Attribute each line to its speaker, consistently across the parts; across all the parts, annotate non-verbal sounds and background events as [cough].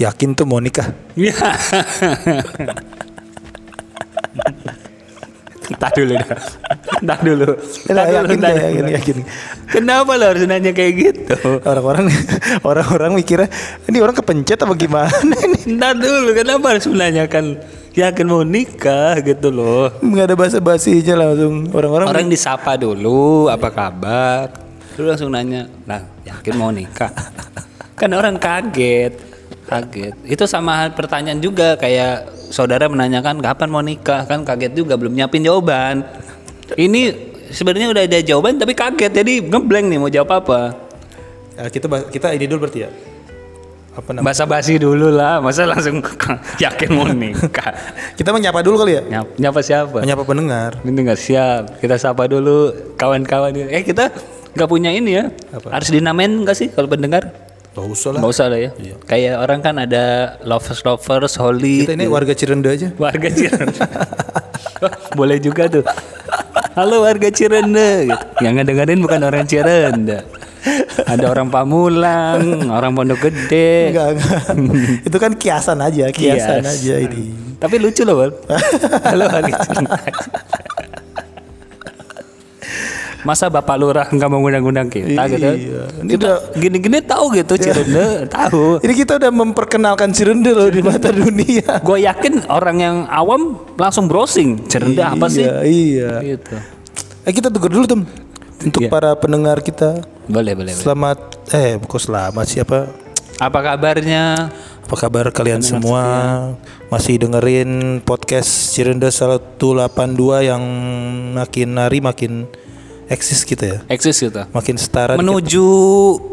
Speaker 1: Yakin tuh mau nikah?
Speaker 2: Iya. Entah dulu dah. Entah dulu. Entah dulu,
Speaker 1: yakin,
Speaker 2: entah
Speaker 1: deh,
Speaker 2: dulu.
Speaker 1: yakin, yakin.
Speaker 2: Kenapa lo harus nanya kayak gitu?
Speaker 1: Orang-orang orang-orang mikirnya ini orang kepencet apa gimana ini?
Speaker 2: Entah dulu, kenapa harus menanyakan yakin mau nikah gitu loh.
Speaker 1: Nggak ada bahasa basinya langsung orang-orang.
Speaker 2: Orang disapa dulu, apa kabar? Lu langsung nanya, nah yakin mau nikah? [laughs] Kan orang kaget, kaget. Itu sama pertanyaan juga kayak saudara menanyakan kapan mau nikah, kan kaget juga belum nyiapin jawaban. Ini sebenarnya udah ada jawaban tapi kaget jadi ngeblank nih mau jawab apa.
Speaker 1: Ya, kita kita ini dulu berarti ya. Apa namanya?
Speaker 2: Basa basi dulu lah, masa langsung [laughs] yakin mau nikah.
Speaker 1: Kita menyapa dulu kali ya.
Speaker 2: Nyapa, nyapa siapa?
Speaker 1: Menyapa pendengar.
Speaker 2: Ini nggak siap. Kita sapa dulu kawan-kawan. Eh kita nggak punya ini ya. Harus dinamain nggak sih kalau pendengar?
Speaker 1: Gak usah lah.
Speaker 2: Nggak usah lah ya. Kayak orang kan ada lovers lovers, holy.
Speaker 1: Kita ini warga Cirende aja.
Speaker 2: warga Cirende. [laughs] Boleh juga tuh. Halo warga Cirende. Gitu. Yang ngedengerin bukan orang Cirende. Ada orang Pamulang, orang Pondok Gede.
Speaker 1: Enggak, enggak. Itu kan kiasan aja, kiasan
Speaker 2: Kias.
Speaker 1: aja ini.
Speaker 2: Tapi lucu loh. [laughs] Halo warga Cirende. Masa Bapak Lurah nggak mau ngundang-ngundang kita gitu?
Speaker 1: Iya. Ini
Speaker 2: Kita gini-gini tahu gitu Cirende, tahu.
Speaker 1: Ini kita udah memperkenalkan Cirende loh di mata dunia.
Speaker 2: Gue yakin orang yang awam langsung browsing Cirende apa sih?
Speaker 1: Iya, iya.
Speaker 2: Gitu.
Speaker 1: Eh kita tegur dulu Tem. Untuk
Speaker 2: Iya.
Speaker 1: para pendengar kita.
Speaker 2: Boleh, boleh, boleh.
Speaker 1: Selamat eh kok selamat siapa?
Speaker 2: Apa kabarnya?
Speaker 1: Apa kabar kalian semua? Masih dengerin podcast Cirende 182 yang makin hari makin eksis kita ya.
Speaker 2: Eksis gitu.
Speaker 1: Makin setara.
Speaker 2: Menuju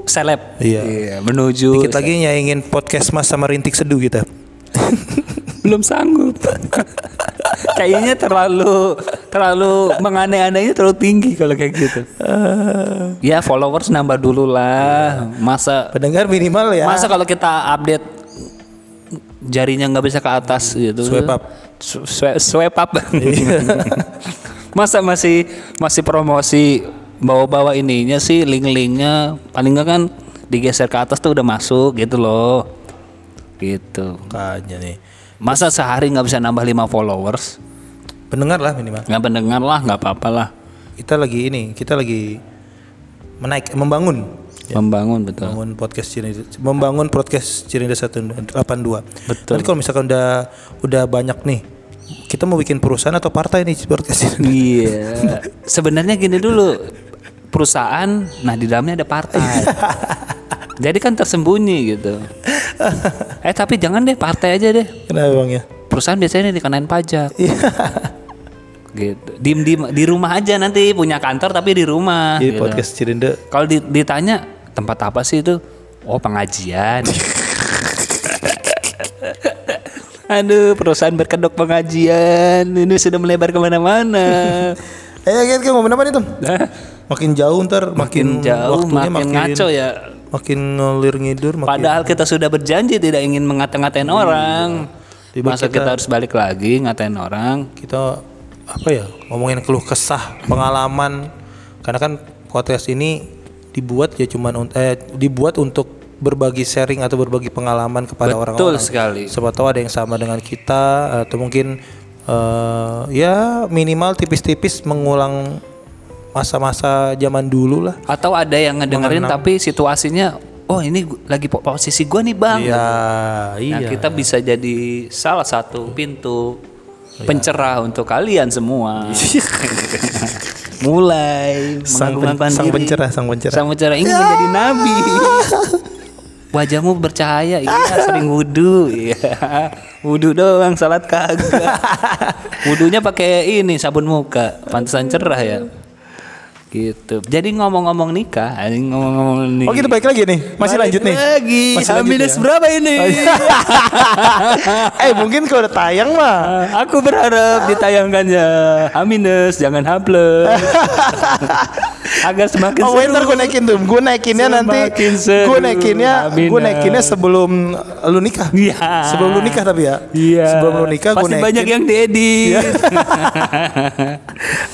Speaker 2: seleb.
Speaker 1: Iya.
Speaker 2: menuju
Speaker 1: Dikit lagi nyaingin podcast Mas sama Rintik Seduh kita. [laughs]
Speaker 2: belum sanggup. Kayaknya terlalu terlalu mengane-anehnya terlalu tinggi kalau kayak gitu. ya followers nambah dulu lah. Masa
Speaker 1: Pendengar minimal ya.
Speaker 2: masa kalau kita update jarinya nggak bisa ke atas gitu.
Speaker 1: Swipe up.
Speaker 2: Swipe up. [laughs] masa masih masih promosi bawa-bawa ininya sih link-linknya paling nggak kan digeser ke atas tuh udah masuk gitu loh. Gitu.
Speaker 1: Makanya nih.
Speaker 2: Masa sehari nggak bisa nambah 5 followers?
Speaker 1: Pendengar lah minimal.
Speaker 2: Nggak pendengar lah, nggak apa-apa lah.
Speaker 1: Kita lagi ini, kita lagi menaik membangun
Speaker 2: Membangun betul.
Speaker 1: membangun podcast Cirinda membangun podcast Cirinda 182.
Speaker 2: Betul.
Speaker 1: Nanti kalau misalkan udah udah banyak nih, kita mau bikin perusahaan atau partai nih podcast Cirinda.
Speaker 2: Iya. [laughs] Sebenarnya gini dulu, perusahaan, nah di dalamnya ada partai. Jadi kan tersembunyi gitu. Eh tapi jangan deh partai aja deh.
Speaker 1: Kenapa bang ya?
Speaker 2: Perusahaan biasanya dikenain pajak.
Speaker 1: Iya.
Speaker 2: gitu. Dim di di rumah aja nanti punya kantor tapi di rumah.
Speaker 1: Jadi
Speaker 2: gitu.
Speaker 1: podcast Cirinda
Speaker 2: Kalau di- ditanya tempat apa sih itu? Oh pengajian. [laughs] Aduh perusahaan berkedok pengajian ini sudah melebar ke mana-mana. [laughs]
Speaker 1: Eh, kita kita apa nih, Tom? Makin jauh ntar, makin,
Speaker 2: Jauh
Speaker 1: waktunya
Speaker 2: makin, ngaco ya.
Speaker 1: Makin ngelir ngidur, makin
Speaker 2: Padahal kita sudah berjanji tidak ingin mengata-ngatain orang.
Speaker 1: Tiba
Speaker 2: Masa kita harus balik lagi ngatain orang?
Speaker 1: kita apa ya ngomongin keluh kesah pengalaman karena kan podcast ini dibuat ya cuman eh, dibuat untuk berbagi sharing atau berbagi pengalaman kepada
Speaker 2: Betul
Speaker 1: orang-orang.
Speaker 2: sekali.
Speaker 1: siapa tahu ada yang sama dengan kita atau mungkin eh, ya minimal tipis-tipis mengulang masa-masa zaman dulu lah.
Speaker 2: Atau ada yang ngedengerin tapi situasinya, oh ini lagi po- posisi gua nih bang.
Speaker 1: iya
Speaker 2: Nah,
Speaker 1: iya.
Speaker 2: kita bisa jadi salah satu pintu pencerah untuk kalian semua. [laughs] Mulai
Speaker 1: sang, pen- sang pencerah sang pencerah.
Speaker 2: Sang pencerah ingin menjadi nabi. [laughs] Wajahmu bercahaya, iya sering wudhu, iya wudhu doang, salat kagak. [laughs] Wudhunya pakai ini sabun muka, pantesan cerah ya. Gitu. Jadi ngomong-ngomong nikah, ngomong-ngomong nikah.
Speaker 1: oh kita balik lagi nih masih lanjut nih
Speaker 2: Lagi,
Speaker 1: Masih lanjut
Speaker 2: minus
Speaker 1: ya?
Speaker 2: berapa ini? [laughs]
Speaker 1: eh mungkin kalau udah tayang mah
Speaker 2: Aku berharap ditayangkannya H minus, jangan H plus. [laughs] Agar semakin
Speaker 1: Oh,
Speaker 2: seru.
Speaker 1: ntar gue naikin tuh. Gue naikinnya nanti.
Speaker 2: Semakin seru.
Speaker 1: Gue naikinnya, gue naikinnya sebelum lu nikah.
Speaker 2: Iya.
Speaker 1: Sebelum lu nikah tapi ya.
Speaker 2: Iya.
Speaker 1: Sebelum lu nikah gue
Speaker 2: Pasti
Speaker 1: naikin.
Speaker 2: banyak yang diedit. [laughs]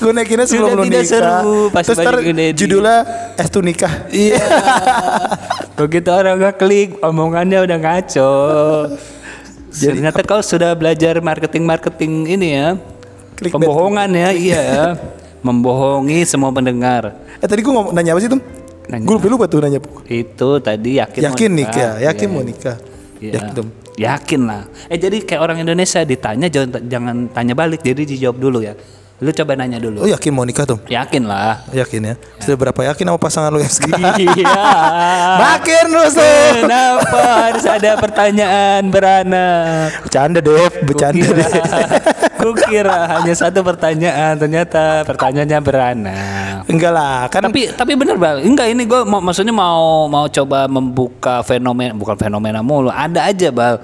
Speaker 1: gue naikinnya sebelum
Speaker 2: Sudah
Speaker 1: lu
Speaker 2: tidak
Speaker 1: nikah.
Speaker 2: seru, pasti
Speaker 1: Terus ntar judulnya es tuh nikah.
Speaker 2: Iya. [laughs] Begitu orang nggak klik, omongannya udah ngaco. Jadi ternyata kau sudah belajar marketing-marketing ini ya.
Speaker 1: Clickbait.
Speaker 2: Pembohongan ya, iya. Membohongi semua pendengar.
Speaker 1: Eh tadi gue ngomong nanya apa sih tuh?
Speaker 2: Nanya.
Speaker 1: Gue lupa tuh nanya.
Speaker 2: Itu tadi yakin mau
Speaker 1: Yakin nikah, yakin
Speaker 2: Iya,
Speaker 1: mau nikah.
Speaker 2: Iya.
Speaker 1: Yakin tuh.
Speaker 2: Yakin lah. Eh jadi kayak orang Indonesia ditanya jangan jangan tanya balik, jadi dijawab dulu ya. Lu coba nanya
Speaker 1: Oh
Speaker 2: dulu.
Speaker 1: yakin mau nikah tuh?
Speaker 2: Yakin lah.
Speaker 1: Yakin ya. Sudah berapa yakin sama pasangan lu yang sekarang? [laughs]
Speaker 2: Iya.
Speaker 1: Makin rusuh.
Speaker 2: Kenapa harus ada pertanyaan beranak?
Speaker 1: Bercanda deh, bercanda
Speaker 2: Kukira,
Speaker 1: deh.
Speaker 2: kukira hanya satu pertanyaan, ternyata pertanyaannya beranak.
Speaker 1: Enggak lah, kan
Speaker 2: Tapi tapi bener bang, enggak ini gue mau maksudnya mau mau coba membuka fenomena bukan fenomena mulu, ada aja bal.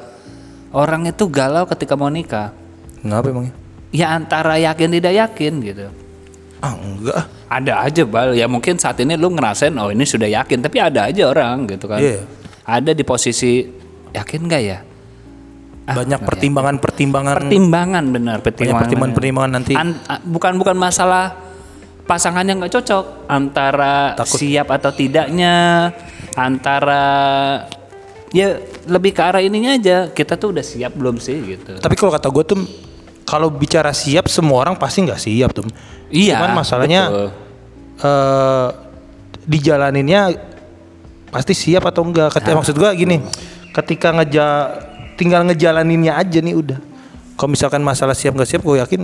Speaker 2: Orang itu galau ketika mau nikah.
Speaker 1: Ngapa emangnya?
Speaker 2: Ya antara yakin tidak yakin gitu.
Speaker 1: Ah enggak.
Speaker 2: Ada aja bal, ya mungkin saat ini lu ngerasain oh ini sudah yakin, tapi ada aja orang gitu kan.
Speaker 1: Iya.
Speaker 2: Ada di posisi yakin nggak ya? Ah,
Speaker 1: Banyak
Speaker 2: nggak
Speaker 1: pertimbangan-pertimbangan.
Speaker 2: pertimbangan benar pertimbangan
Speaker 1: pertimbangan-pertimbangan nanti.
Speaker 2: An- a- bukan bukan masalah pasangan yang nggak cocok antara
Speaker 1: Takut.
Speaker 2: siap atau tidaknya antara ya lebih ke arah ininya aja kita tuh udah siap belum sih gitu
Speaker 1: Tapi kalau kata gue tuh kalau bicara siap semua orang pasti nggak siap tuh.
Speaker 2: Iya,
Speaker 1: Cuman masalahnya
Speaker 2: betul.
Speaker 1: eh dijalaninnya pasti siap atau enggak. Ketika maksud gua gini, ketika ngeja tinggal ngejalaninnya aja nih udah. Kalau misalkan masalah siap nggak siap, gue yakin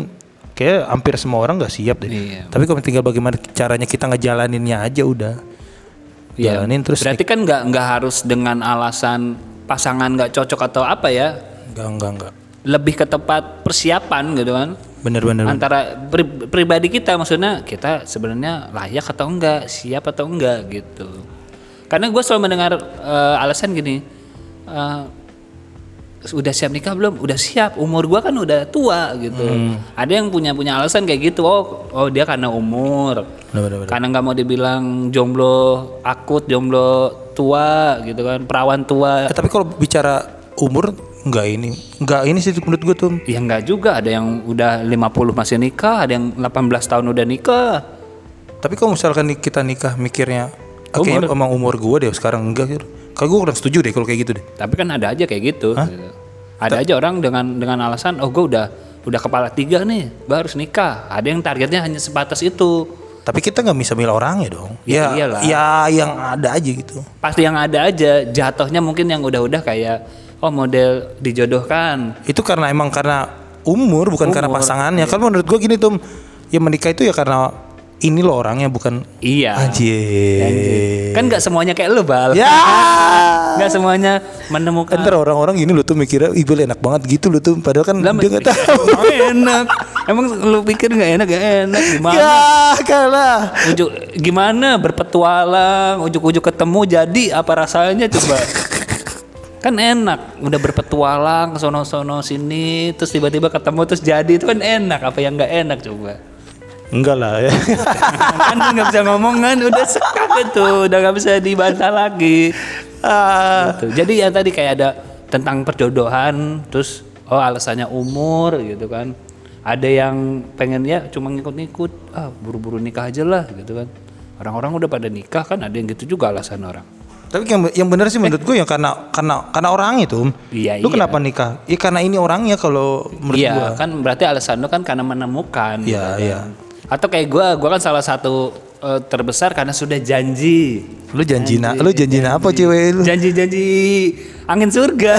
Speaker 1: kayak hampir semua orang nggak siap deh.
Speaker 2: Iya.
Speaker 1: Tapi kalau tinggal bagaimana caranya kita ngejalaninnya aja udah.
Speaker 2: Iya.
Speaker 1: Jalanin terus
Speaker 2: berarti kan nggak nggak harus dengan alasan pasangan nggak cocok atau apa ya
Speaker 1: enggak enggak enggak.
Speaker 2: Lebih ke tempat persiapan gitu kan.
Speaker 1: Bener-bener.
Speaker 2: antara pri- pribadi kita maksudnya kita sebenarnya layak atau enggak siap atau enggak gitu. Karena gue selalu mendengar eh, alasan gini eh, udah siap nikah belum? Udah siap umur gua kan udah tua gitu. Ada yang punya punya alasan kayak gitu oh oh dia karena umur
Speaker 1: Bener-bener.
Speaker 2: karena nggak mau dibilang jomblo akut jomblo tua gitu kan perawan tua.
Speaker 1: Eh, tapi kalau bicara umur enggak ini. Enggak ini sih menurut gue tuh.
Speaker 2: Ya enggak juga, ada yang udah 50 masih nikah, ada yang 18 tahun udah nikah.
Speaker 1: Tapi kalau misalkan kita nikah mikirnya Oke,
Speaker 2: Umur.
Speaker 1: emang umur gue deh sekarang enggak. Kalau gue kurang setuju deh kalau kayak gitu deh.
Speaker 2: Tapi kan ada aja kayak gitu. gitu. Ada aja orang dengan dengan alasan, oh gue udah udah kepala tiga nih, gue harus nikah. Ada yang targetnya hanya sebatas itu.
Speaker 1: Tapi kita nggak bisa milih orangnya dong.
Speaker 2: Ya,
Speaker 1: Ya,
Speaker 2: iyalah.
Speaker 1: ya yang ada aja gitu.
Speaker 2: Pasti yang ada aja, jatuhnya mungkin yang udah-udah kayak, oh model dijodohkan.
Speaker 1: Itu karena emang karena umur bukan karena
Speaker 2: Umur,
Speaker 1: pasangannya. Kan menurut gue gini tuh, ya menikah itu ya karena ini loh orangnya bukan
Speaker 2: Iya.
Speaker 1: Anjir.
Speaker 2: Kan nggak semuanya kayak lu, Bal.
Speaker 1: Ya. [laughs]
Speaker 2: Nggak semuanya menemukan
Speaker 1: Ntar orang-orang gini lo tuh mikirnya boleh enak banget gitu lo tuh Padahal kan
Speaker 2: Lah,
Speaker 1: dia gak tahu
Speaker 2: Nggak enak. Emang lu pikir nggak enak? Gak enak [laughs] gimana?
Speaker 1: Ya kalah
Speaker 2: Ujuk gimana berpetualang, ujuk-ujuk ketemu jadi apa rasanya coba? [laughs] kan enak, udah berpetualang ke sono-sono sini, terus tiba-tiba ketemu terus jadi itu kan enak. Apa yang nggak enak coba?
Speaker 1: Enggak lah ya [laughs]
Speaker 2: kan nggak bisa ngomong kan, udah sekat itu, udah nggak bisa dibantah lagi.
Speaker 1: ah.
Speaker 2: Gitu. Jadi ya tadi kayak ada tentang perjodohan, terus oh alasannya umur gitu kan. Ada yang pengen ya cuma ngikut-ngikut, ah buru-buru nikah aja lah gitu kan. Orang-orang udah pada nikah kan ada yang gitu juga alasan orang.
Speaker 1: Tapi yang yang benar sih menurut gue yang karena karena karena orang itu.
Speaker 2: Iya,
Speaker 1: Lu
Speaker 2: iya.
Speaker 1: kenapa nikah? Ya karena ini orangnya kalau menurut
Speaker 2: Iya
Speaker 1: gua.
Speaker 2: kan berarti alasan lu kan karena menemukan. gitu
Speaker 1: Iya,
Speaker 2: kan.
Speaker 1: iya.
Speaker 2: Atau kayak gua, gua kan salah satu eh, terbesar karena sudah janji.
Speaker 1: Lu janji na, lu janji apa cewek lu?
Speaker 2: Janji-janji angin surga.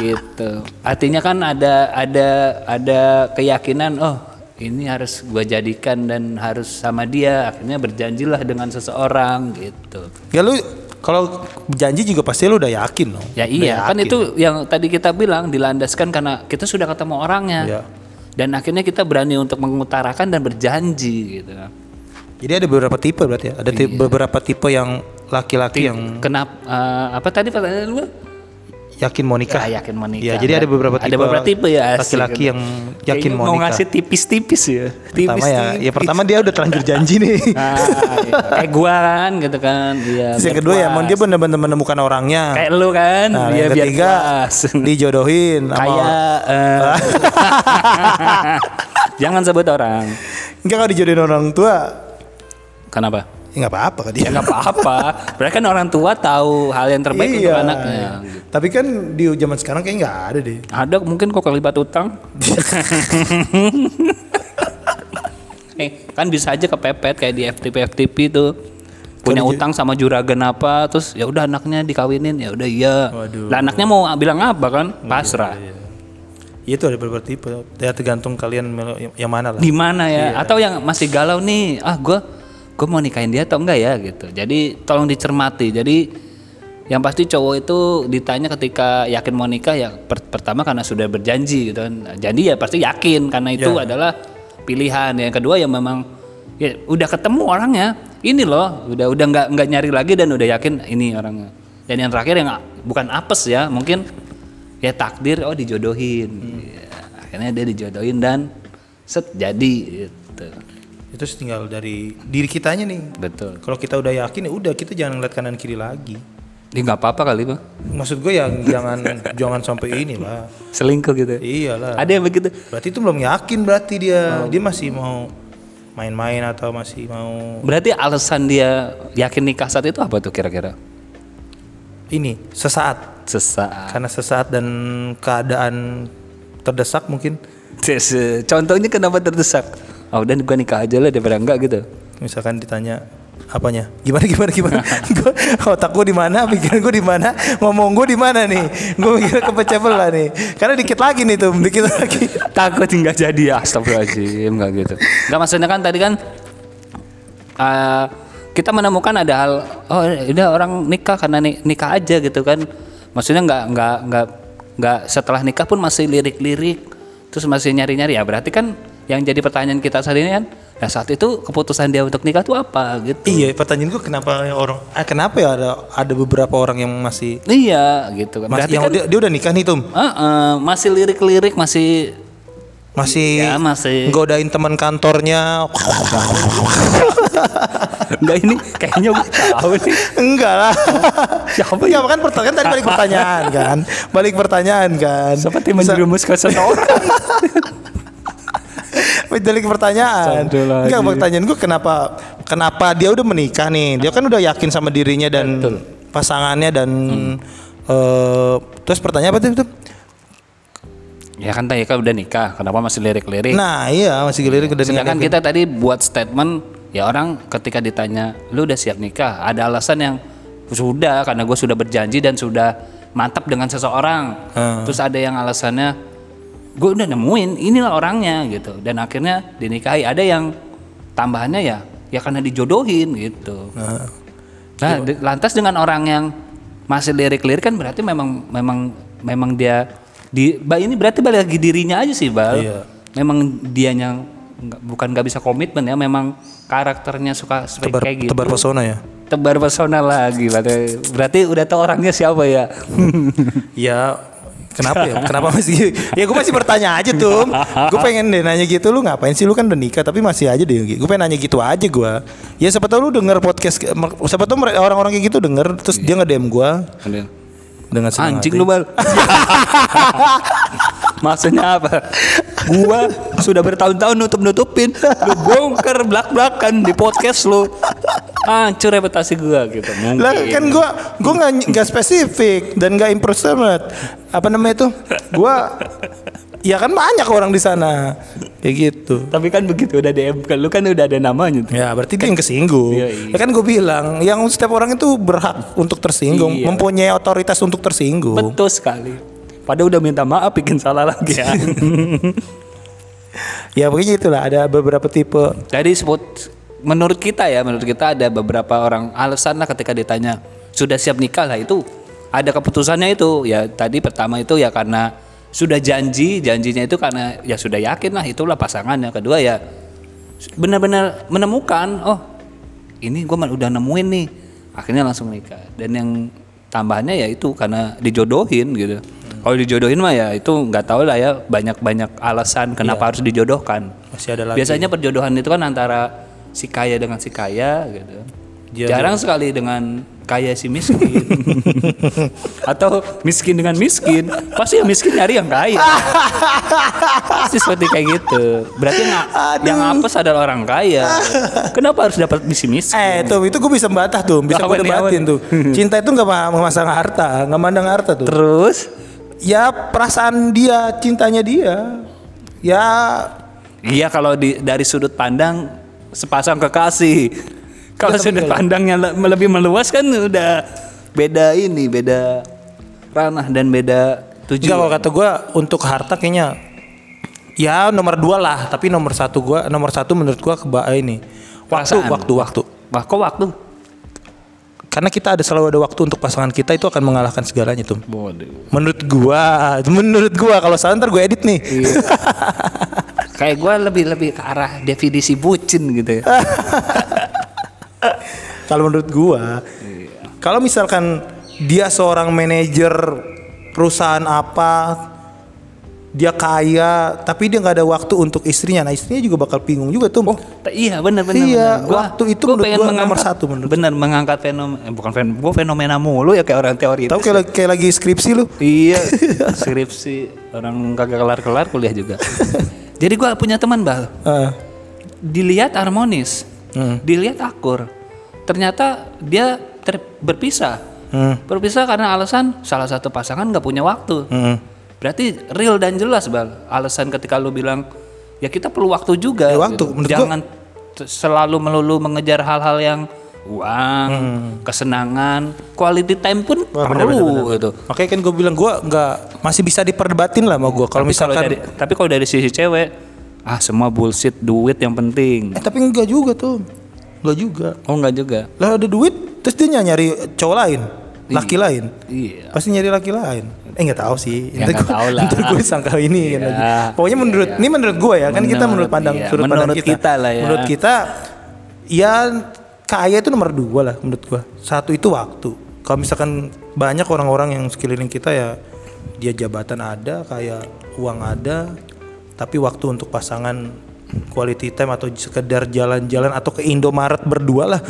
Speaker 2: gitu. Artinya kan ada ada ada keyakinan oh ini harus gua jadikan dan harus sama dia. Akhirnya berjanjilah dengan seseorang gitu.
Speaker 1: Ya lu kalau janji juga pasti lu udah yakin dong.
Speaker 2: Ya
Speaker 1: Udah
Speaker 2: iya, kan
Speaker 1: yakin.
Speaker 2: itu yang tadi kita bilang dilandaskan karena kita sudah ketemu orangnya.
Speaker 1: Iya.
Speaker 2: Dan akhirnya kita berani untuk mengutarakan dan berjanji gitu.
Speaker 1: Jadi ada beberapa tipe berarti ya. Ada ti- beberapa tipe yang laki-laki yang
Speaker 2: Kenapa eh, apa tadi pertanyaan lu?
Speaker 1: Yakin mau nikah.
Speaker 2: Ya, yakin mau nikah.
Speaker 1: Iya, jadi ada beberapa tipe.
Speaker 2: Ada beberapa tipe ya.
Speaker 1: Laki-laki yang yakin mau nikah.
Speaker 2: ngasih tipis-tipis ya.
Speaker 1: Pertama ya, ya pertama dia udah terlanjur janji nih. [laughs]
Speaker 2: Ah, iya. kayak gua kan gitu kan. Iya.
Speaker 1: Yang kedua ya, emang dia benar-benar menemukan orangnya.
Speaker 2: kayak lu kan,
Speaker 1: Nah,
Speaker 2: dia
Speaker 1: yang
Speaker 2: biar
Speaker 1: ketiga [laughs] dijodohin sama
Speaker 2: kayak eh, [laughs] Jangan sebut orang.
Speaker 1: Enggak kalau dijodohin orang tua,
Speaker 2: Kenapa?
Speaker 1: Ya nggak apa-apa kan dia.
Speaker 2: Ya nggak apa-apa. Mereka kan orang tua tahu hal yang terbaik untuk
Speaker 1: Iya.
Speaker 2: anaknya.
Speaker 1: Tapi kan di zaman sekarang kayak nggak ada deh.
Speaker 2: Ada mungkin kok kelibat utang. [laughs] eh, kan bisa aja kepepet kayak di FTP FTP tuh. Punya
Speaker 1: Kalau
Speaker 2: utang sama juragan apa terus ya udah anaknya dikawinin ya udah iya.
Speaker 1: Waduh.
Speaker 2: Lah anaknya mau bilang apa kan? Pasrah.
Speaker 1: Itu ada beberapa tipe. Ya tergantung kalian yang- mana lah.
Speaker 2: Di mana ya?
Speaker 1: Iya.
Speaker 2: Atau yang masih galau nih, ah gua gua mau nikahin dia atau enggak ya gitu. Jadi tolong dicermati. Jadi yang pasti cowok itu ditanya ketika yakin mau nikah ya per- pertama karena sudah berjanji gitu kan. Jadi ya pasti yakin karena itu
Speaker 1: Ya.
Speaker 2: adalah pilihan. Yang kedua ya memang ya udah ketemu orangnya. Ini loh, udah udah nggak nggak nyari lagi dan udah yakin ini orangnya. Dan yang terakhir yang bukan apes ya, mungkin ya takdir oh dijodohin. Ya, akhirnya dia dijodohin dan set jadi gitu.
Speaker 1: Itu tinggal dari diri kitanya nih.
Speaker 2: Betul.
Speaker 1: Kalau kita udah yakin ya udah kita jangan ngeliat kanan kiri lagi.
Speaker 2: Ini nggak apa-apa kali tuh.
Speaker 1: Maksud gue ya jangan [laughs] jangan sampai ini lah.
Speaker 2: Selingkuh gitu.
Speaker 1: Iyalah.
Speaker 2: Ada yang begitu.
Speaker 1: Berarti itu belum yakin berarti dia.
Speaker 2: Oh.
Speaker 1: Dia masih mau main-main atau masih mau
Speaker 2: Berarti alasan dia yakin nikah saat itu apa tuh kira-kira?
Speaker 1: ini sesaat.
Speaker 2: Sesaat.
Speaker 1: Karena sesaat dan keadaan terdesak mungkin.
Speaker 2: Contohnya kenapa terdesak? Oh udah gua nikah aja lah daripada enggak gitu.
Speaker 1: Misalkan ditanya apanya? Gimana gimana gimana? [laughs] gua otak gua di mana? Pikiran gua di mana? Ngomong gua di mana nih? Gua mikir kepecah belah nih. Karena dikit lagi nih tuh, dikit lagi. [laughs]
Speaker 2: Takut nggak jadi ya, astagfirullahaladzim nggak gitu. Nggak maksudnya kan tadi kan eh, kita menemukan ada hal oh udah orang nikah karena ni- nikah aja gitu kan. Maksudnya nggak nggak nggak nggak setelah nikah pun masih lirik-lirik terus masih nyari-nyari ya berarti kan yang jadi pertanyaan kita saat ini kan ya saat itu keputusan dia untuk nikah tuh apa gitu.
Speaker 1: Iya, pertanyaan gua kenapa orang eh, kenapa ya ada ada beberapa orang yang masih
Speaker 2: Iya gitu kan.
Speaker 1: masih yang
Speaker 2: kan
Speaker 1: dia, dia udah nikah nih Tum.
Speaker 2: eh, eh, masih lirik-lirik masih
Speaker 1: Masih
Speaker 2: Ya, masih.
Speaker 1: godain teman kantornya.
Speaker 2: enggak ini kayaknya gue tahu nih.
Speaker 1: Enggak lah.
Speaker 2: Siapa
Speaker 1: ya kan pertanyaan tadi balik pertanyaan kan. Balik pertanyaan kan.
Speaker 2: Seperti
Speaker 1: Bisa-
Speaker 2: menjerumuskan seseorang. [laughs]
Speaker 1: balik pertanyaan. Enggak pertanyaan gue kenapa kenapa dia udah menikah nih. Dia kan udah yakin sama dirinya dan pasangannya dan eh, terus pertanyaan apa tuh?
Speaker 2: Ya kan tadi kan udah nikah, kenapa masih lirik-lirik?
Speaker 1: Nah, iya masih gelirik udah
Speaker 2: Sedangkan
Speaker 1: nikah.
Speaker 2: kita tadi buat statement, ya orang ketika ditanya, lu udah siap nikah, ada alasan yang sudah karena gue sudah berjanji dan sudah mantap dengan seseorang.
Speaker 1: Hmm.
Speaker 2: Terus ada yang alasannya, gue udah nemuin, inilah orangnya gitu. Dan akhirnya dinikahi. Ada yang tambahannya ya, ya karena dijodohin gitu. Nah, di- lantas dengan orang yang masih lirik-lirik kan berarti memang memang memang dia di Ba ini berarti balik lagi dirinya aja sih, Bal.
Speaker 1: Iya.
Speaker 2: Memang dianya nggak- bukan nggak bisa komitmen ya, memang karakternya suka seperti
Speaker 1: tebar
Speaker 2: kayak gitu.
Speaker 1: tebar pesona ya.
Speaker 2: Tebar pesona lagi berarti. Berarti udah tahu orangnya siapa ya? [laughs]
Speaker 1: Ya kenapa ya? Kenapa masih? Ya gue masih bertanya aja tuh. Gue pengen deh nanya gitu. Lu ngapain sih? Lu kan udah nikah tapi masih aja deh. Gue pengen nanya gitu aja gue. Ya siapa tahu lu denger podcast. Siapa tahu mere- orang-orang kayak gitu denger. Terus dia nge DM gue dengan senang
Speaker 2: Anjing
Speaker 1: hati.
Speaker 2: lu, Bal. [laughs] Maksudnya apa? Gua sudah bertahun-tahun nutup-nutupin, lu bongkar belak-belakan di podcast lu. Hancur reputasi gua gitu. Mungkin.
Speaker 1: Lah kan gue gue nggak spesifik dan nggak impersonate. Apa namanya itu? Gue ya kan banyak orang di sana kayak gitu.
Speaker 2: Tapi kan begitu udah DM kan lu kan udah ada namanya tuh.
Speaker 1: Ya berarti dia yang kesinggung.
Speaker 2: Iya, iya.
Speaker 1: Ya kan gue bilang, yang setiap orang itu berhak untuk tersinggung,
Speaker 2: Iya.
Speaker 1: mempunyai otoritas untuk tersinggung.
Speaker 2: Betul sekali. Padahal udah minta maaf bikin salah lagi. [laughs] Ya.
Speaker 1: ya begini itulah ada beberapa tipe.
Speaker 2: Jadi sebut menurut kita ya, menurut kita ada beberapa orang alasan lah ketika ditanya sudah siap nikah lah? Itu ada keputusannya itu. Ya tadi pertama itu ya karena sudah janji janjinya itu karena ya sudah yakin lah itulah pasangannya. Kedua ya benar-benar menemukan oh ini gue udah nemuin nih. Akhirnya langsung nikah. Dan yang tambahannya ya itu karena dijodohin gitu kalau dijodohin mah ya itu nggak tahu lah ya banyak-banyak alasan kenapa harus dijodohkan
Speaker 1: Masih ada lagi.
Speaker 2: biasanya perjodohan itu kan antara si kaya dengan si kaya gitu
Speaker 1: Dia-
Speaker 2: Jarang sekali dengan kaya si miskin. [laughs] Atau miskin dengan miskin. Pasti yang miskin nyari yang kaya. Pasti seperti kayak gitu. Berarti yang, yang apes adalah orang kaya. Kenapa harus dapat si miskin?
Speaker 1: Eh tuh itu gue bisa membantah tuh, bisa gue debatin tuh. Cinta itu nggak ma- memasang harta, nggak mandang harta tuh.
Speaker 2: Terus?
Speaker 1: Ya perasaan dia, cintanya dia. Ya
Speaker 2: Iya kalau di, dari sudut pandang sepasang kekasih. [laughs] Kalau sudut pandangnya le- lebih meluas kan udah beda ini, beda ranah dan beda
Speaker 1: enggak
Speaker 2: tujuan.
Speaker 1: kalau kata gue untuk harta kayaknya ya nomor dua lah, tapi nomor satu gue, nomor satu menurut gue keba ini waktu,
Speaker 2: Perasaan.
Speaker 1: waktu, waktu.
Speaker 2: Wah, kok waktu?
Speaker 1: Karena kita ada selalu ada waktu untuk pasangan kita itu akan mengalahkan segalanya tuh. Menurut gua, [laughs] menurut gua kalau salah ntar gue edit nih. [laughs]
Speaker 2: Kayak gue lebih lebih ke arah definisi bucin gitu ya. [laughs]
Speaker 1: Kalau menurut gua, kalau misalkan dia seorang manajer perusahaan apa, dia kaya, tapi dia nggak ada waktu untuk istrinya, nah istrinya juga bakal bingung juga tuh.
Speaker 2: Ta- iya benar benar.
Speaker 1: Iya,
Speaker 2: benar. Gua-
Speaker 1: waktu itu
Speaker 2: gua
Speaker 1: menurut
Speaker 2: pengen
Speaker 1: gua
Speaker 2: mengangkat-
Speaker 1: nomor satu menurut
Speaker 2: Benar mengangkat fenomena, eh, bukan fenomena, gua fenomena mulu ya kayak orang teori.
Speaker 1: Tahu kayak, lagi- kayak lagi skripsi lu.
Speaker 2: Iya, [laughs] skripsi orang kagak kelar-kelar kuliah juga. Jadi gua punya teman bal,
Speaker 1: Eh,
Speaker 2: dilihat harmonis,
Speaker 1: Hmm.
Speaker 2: dilihat akur. Ternyata dia ter- berpisah.
Speaker 1: hmm,
Speaker 2: Berpisah karena alasan salah satu pasangan nggak punya waktu.
Speaker 1: hmm.
Speaker 2: Berarti real dan jelas bal. Alasan ketika lu bilang ya kita perlu waktu juga.
Speaker 1: Ya, waktu.
Speaker 2: gitu.
Speaker 1: Menurut gua-
Speaker 2: Jangan t- selalu melulu mengejar hal-hal yang uang, kesenangan, quality time pun
Speaker 1: Hmm. Wah,
Speaker 2: perlu
Speaker 1: bener, bener.
Speaker 2: gitu.
Speaker 1: Makanya kan gue bilang gua nggak masih bisa diperdebatin lah sama gua. Kalau misalkan,
Speaker 2: dari, tapi kalau dari sisi cewek, ah semua bullshit, duit yang penting.
Speaker 1: eh tapi enggak juga tuh, enggak juga.
Speaker 2: Oh enggak juga.
Speaker 1: Lah ada duit, terus dia nyari cowok lain, laki lain.
Speaker 2: Iya.
Speaker 1: Pasti nyari laki lain. Eh nggak tahu sih.
Speaker 2: Ya,
Speaker 1: Ntar
Speaker 2: tahu lah.
Speaker 1: ntar gue sangka ini
Speaker 2: Iya,
Speaker 1: lagi. Pokoknya menurut ini menurut gue ya kan kita
Speaker 2: Menurut-
Speaker 1: menurut pandang
Speaker 2: iya,
Speaker 1: sudut pandang
Speaker 2: menurut
Speaker 1: kita.
Speaker 2: kita lah ya.
Speaker 1: Menurut kita ya kaya itu nomor dua lah menurut gue. Satu itu waktu. Kalau misalkan banyak orang-orang yang sekeliling kita ya dia jabatan ada, kayak uang ada, tapi waktu untuk pasangan quality time atau sekedar jalan-jalan atau ke Indomaret berdua lah.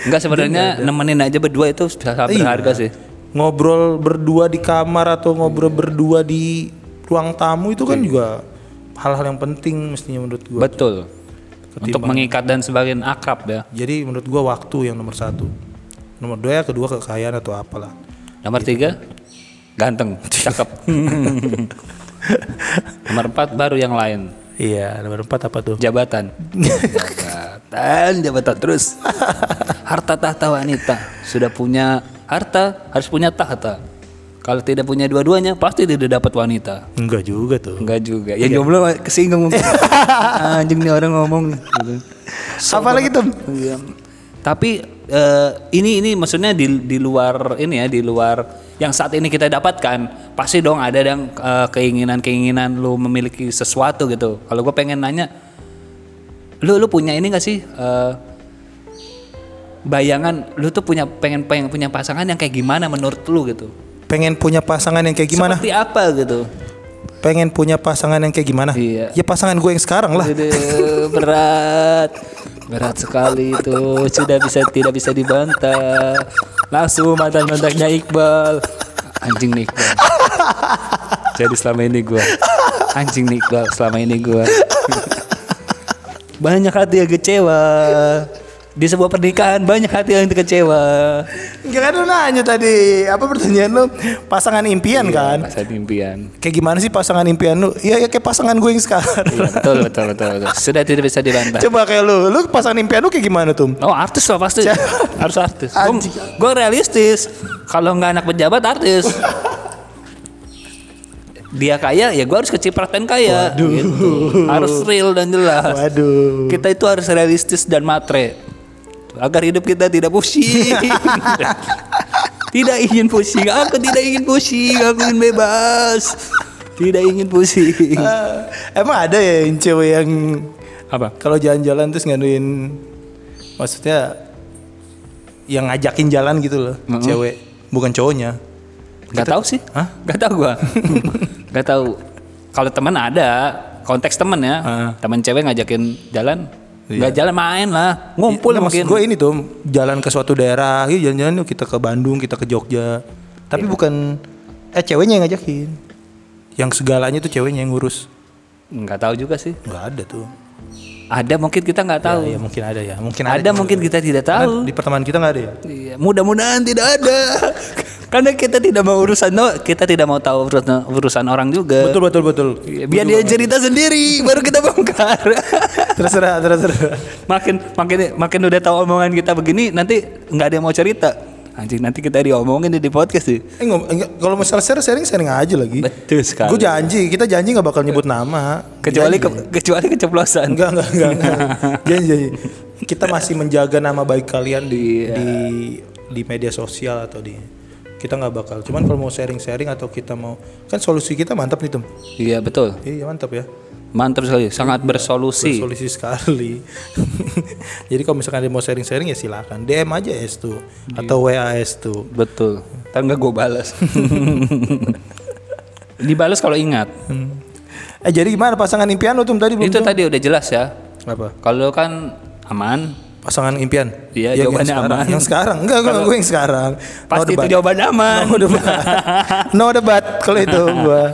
Speaker 2: Enggak sebenarnya [laughs] nemenin aja berdua itu sangat
Speaker 1: Iya.
Speaker 2: berharga sih.
Speaker 1: Ngobrol berdua di kamar atau ngobrol berdua di ruang tamu itu kan juga hal-hal yang penting mestinya menurut gua.
Speaker 2: Betul. Untuk mengikat dan sebagian akrab ya.
Speaker 1: Jadi menurut gua waktu yang nomor satu. Nomor dua ya kedua kekayaan atau apalah.
Speaker 2: Nomor tiga, ganteng, [laughs] cakep. Nomor empat baru yang lain,
Speaker 1: Iya, nomor empat apa tuh?
Speaker 2: jabatan. [laughs] jabatan, jabatan terus. [laughs] Harta tahta wanita. Sudah punya harta, harus punya tahta. Kalau tidak punya dua-duanya, pasti tidak dapat wanita.
Speaker 1: Enggak juga tuh.
Speaker 2: Enggak juga. Ya jomblo kesinggung. [laughs] Anjing nih orang ngomong. Gitu. [laughs]
Speaker 1: Apa lagi tuh?
Speaker 2: Iya. Tapi eh, ini ini maksudnya di di luar ini ya di luar yang saat ini kita dapatkan pasti dong ada yang eh, keinginan-keinginan lu memiliki sesuatu gitu. Kalau gue pengen nanya, lu lu punya ini gak sih eh, bayangan lu tuh punya pengen pengen punya pasangan yang kayak gimana menurut lu gitu?
Speaker 1: Pengen punya pasangan yang kayak gimana?
Speaker 2: Seperti apa gitu?
Speaker 1: Pengen punya pasangan yang kayak gimana?
Speaker 2: Iya.
Speaker 1: Ya pasangan gue yang sekarang lah.
Speaker 2: Aduh, berat. Berat sekali itu. Sudah bisa tidak bisa dibantah. Langsung mantan-mantannya Iqbal. Anjing nih Iqbal. Jadi selama ini gua anjing nih Iqbal selama ini gua. Banyak hati yang kecewa. Di sebuah pernikahan banyak hati yang kecewa.
Speaker 1: Enggak kan lu nanya tadi apa pertanyaan lu? Pasangan impian kan?
Speaker 2: Masa impian.
Speaker 1: Kayak gimana sih pasangan impian lu? Ya, ya kayak pasangan gue yang sekarang.
Speaker 2: Iya, betul, betul, betul, betul. Sudah tidak bisa dibantah.
Speaker 1: Coba kayak lu, lu pasangan impian lu kayak gimana tuh?
Speaker 2: Oh artis lah pasti harus artis. Gue realistis. Kalau nggak anak pejabat artis. Dia kaya ya gue harus kecipratan kaya. Gitu. Harus real dan jelas.
Speaker 1: Waduh.
Speaker 2: Kita itu harus realistis dan matre. Agar hidup kita tidak pusing. [laughs] tidak ingin pusing. Aku tidak ingin pusing. Aku ingin bebas. Tidak ingin pusing.
Speaker 1: Ah, emang ada ya yang cewek yang
Speaker 2: Apa?
Speaker 1: kalau jalan-jalan terus ngaduin maksudnya yang ngajakin jalan gitu loh, cewek bukan cowoknya.
Speaker 2: Gak tahu sih.
Speaker 1: Hah?
Speaker 2: Gak tahu gua. Gak tahu. Kalau teman ada, konteks teman ya.
Speaker 1: Ah.
Speaker 2: Teman cewek ngajakin jalan, nggak jalan main lah ngumpul
Speaker 1: maksud
Speaker 2: mungkin
Speaker 1: gue ini tuh jalan ke suatu daerah, yuk jalan-jalan yuk kita ke Bandung, kita ke Jogja. Tapi
Speaker 2: Iya.
Speaker 1: bukan eh ceweknya yang ngajakin. Yang segalanya tuh ceweknya yang ngurus.
Speaker 2: nggak tahu juga sih
Speaker 1: Nggak ada tuh.
Speaker 2: ada mungkin kita nggak tahu
Speaker 1: Ya, mungkin ada ya. Mungkin
Speaker 2: ada,
Speaker 1: ada.
Speaker 2: mungkin kita tidak
Speaker 1: Karena
Speaker 2: tahu
Speaker 1: Di pertemanan kita nggak ada ya.
Speaker 2: Iya, mudah-mudahan tidak ada. [laughs] Karena kita tidak mau urusan no, kita tidak mau tahu urusan, urusan orang juga.
Speaker 1: Betul betul betul.
Speaker 2: Iya, Biar dia cerita sendiri, baru kita [laughs] bongkar. [laughs]
Speaker 1: terserah terserah.
Speaker 2: makin makin makin udah tahu omongan kita begini, nanti nggak ada yang mau cerita. Anjing nanti kita diomongin di podcast sih.
Speaker 1: Eh, enggak, kalau masalah share sharing sharing aja lagi.
Speaker 2: Betul sekali.
Speaker 1: Gue janji, kita janji nggak bakal nyebut nama.
Speaker 2: Kecuali
Speaker 1: Janji.
Speaker 2: ke- kecuali keceplosan.
Speaker 1: enggak enggak enggak. enggak. [laughs] janji, janji. Kita masih menjaga nama baik kalian di
Speaker 2: Iya.
Speaker 1: di di media sosial atau di kita nggak bakal. Cuman kalau mau sharing sharing atau kita mau kan solusi kita mantap nih tuh.
Speaker 2: Iya betul.
Speaker 1: Iya mantap ya.
Speaker 2: Mantap sekali, sangat bersolusi.
Speaker 1: Solusi sekali. [laughs] Jadi kalau misalkan dia mau sharing sharing ya silakan DM aja S2 atau WA S2.
Speaker 2: Betul. Ntar nggak gue balas. [laughs] Dibalas kalau ingat.
Speaker 1: Eh jadi gimana pasangan impian lo tuh tadi belum?
Speaker 2: Itu
Speaker 1: tuh?
Speaker 2: tadi udah jelas ya.
Speaker 1: apa?
Speaker 2: Kalau kan aman,
Speaker 1: Pasangan impian.
Speaker 2: Iya,
Speaker 1: yang
Speaker 2: jawabannya
Speaker 1: sekarang.
Speaker 2: aman.
Speaker 1: Yang sekarang enggak gue gue yang sekarang.
Speaker 2: pasti itu
Speaker 1: debat.
Speaker 2: jawaban aman.
Speaker 1: No debat. no debat kalau itu gua.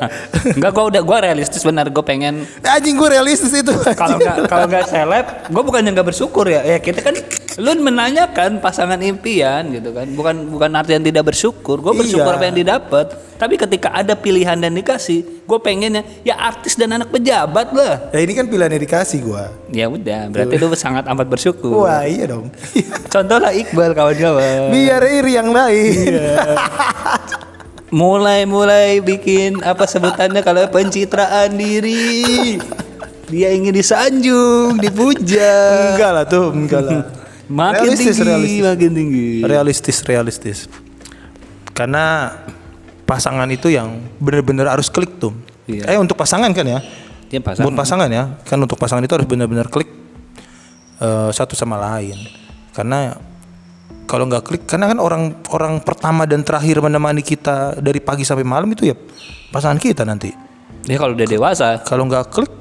Speaker 2: Enggak, gua udah gua realistis benar. Gue pengen
Speaker 1: Anjing gue realistis itu.
Speaker 2: kalau nggak kalau nggak seleb, gue bukannya nggak bersyukur ya. Ya kita kan, lu menanyakan pasangan impian gitu kan. Bukan bukan artian tidak bersyukur. Gue bersyukur
Speaker 1: Iya.
Speaker 2: apa yang didapat. Tapi ketika ada pilihan dan dikasih, gue pengennya ya artis dan anak pejabat lah.
Speaker 1: Ya ini kan pilihan yang dikasih gua.
Speaker 2: Ya udah, berarti lu sangat amat bersyukur.
Speaker 1: Wah iya dong. [laughs]
Speaker 2: Contohlah Iqbal kawan-kawan.
Speaker 1: Biar iri yang lain.
Speaker 2: mulai-mulai bikin apa sebutannya kalau pencitraan diri. Dia ingin disanjung, dipuja.
Speaker 1: enggak lah tuh, enggak lah.
Speaker 2: Makin
Speaker 1: Realistis,
Speaker 2: tinggi,
Speaker 1: realistis.
Speaker 2: makin tinggi.
Speaker 1: realistis realistis karena pasangan itu yang benar-benar harus klik tuh
Speaker 2: Iya.
Speaker 1: eh untuk pasangan kan ya
Speaker 2: Dia pasang.
Speaker 1: buat pasangan ya kan untuk pasangan itu harus benar-benar klik eh, satu sama lain karena kalau nggak klik karena kan orang orang pertama dan terakhir menemani kita dari pagi sampai malam itu ya pasangan kita nanti
Speaker 2: Dia kalau udah dewasa,
Speaker 1: kalau nggak klik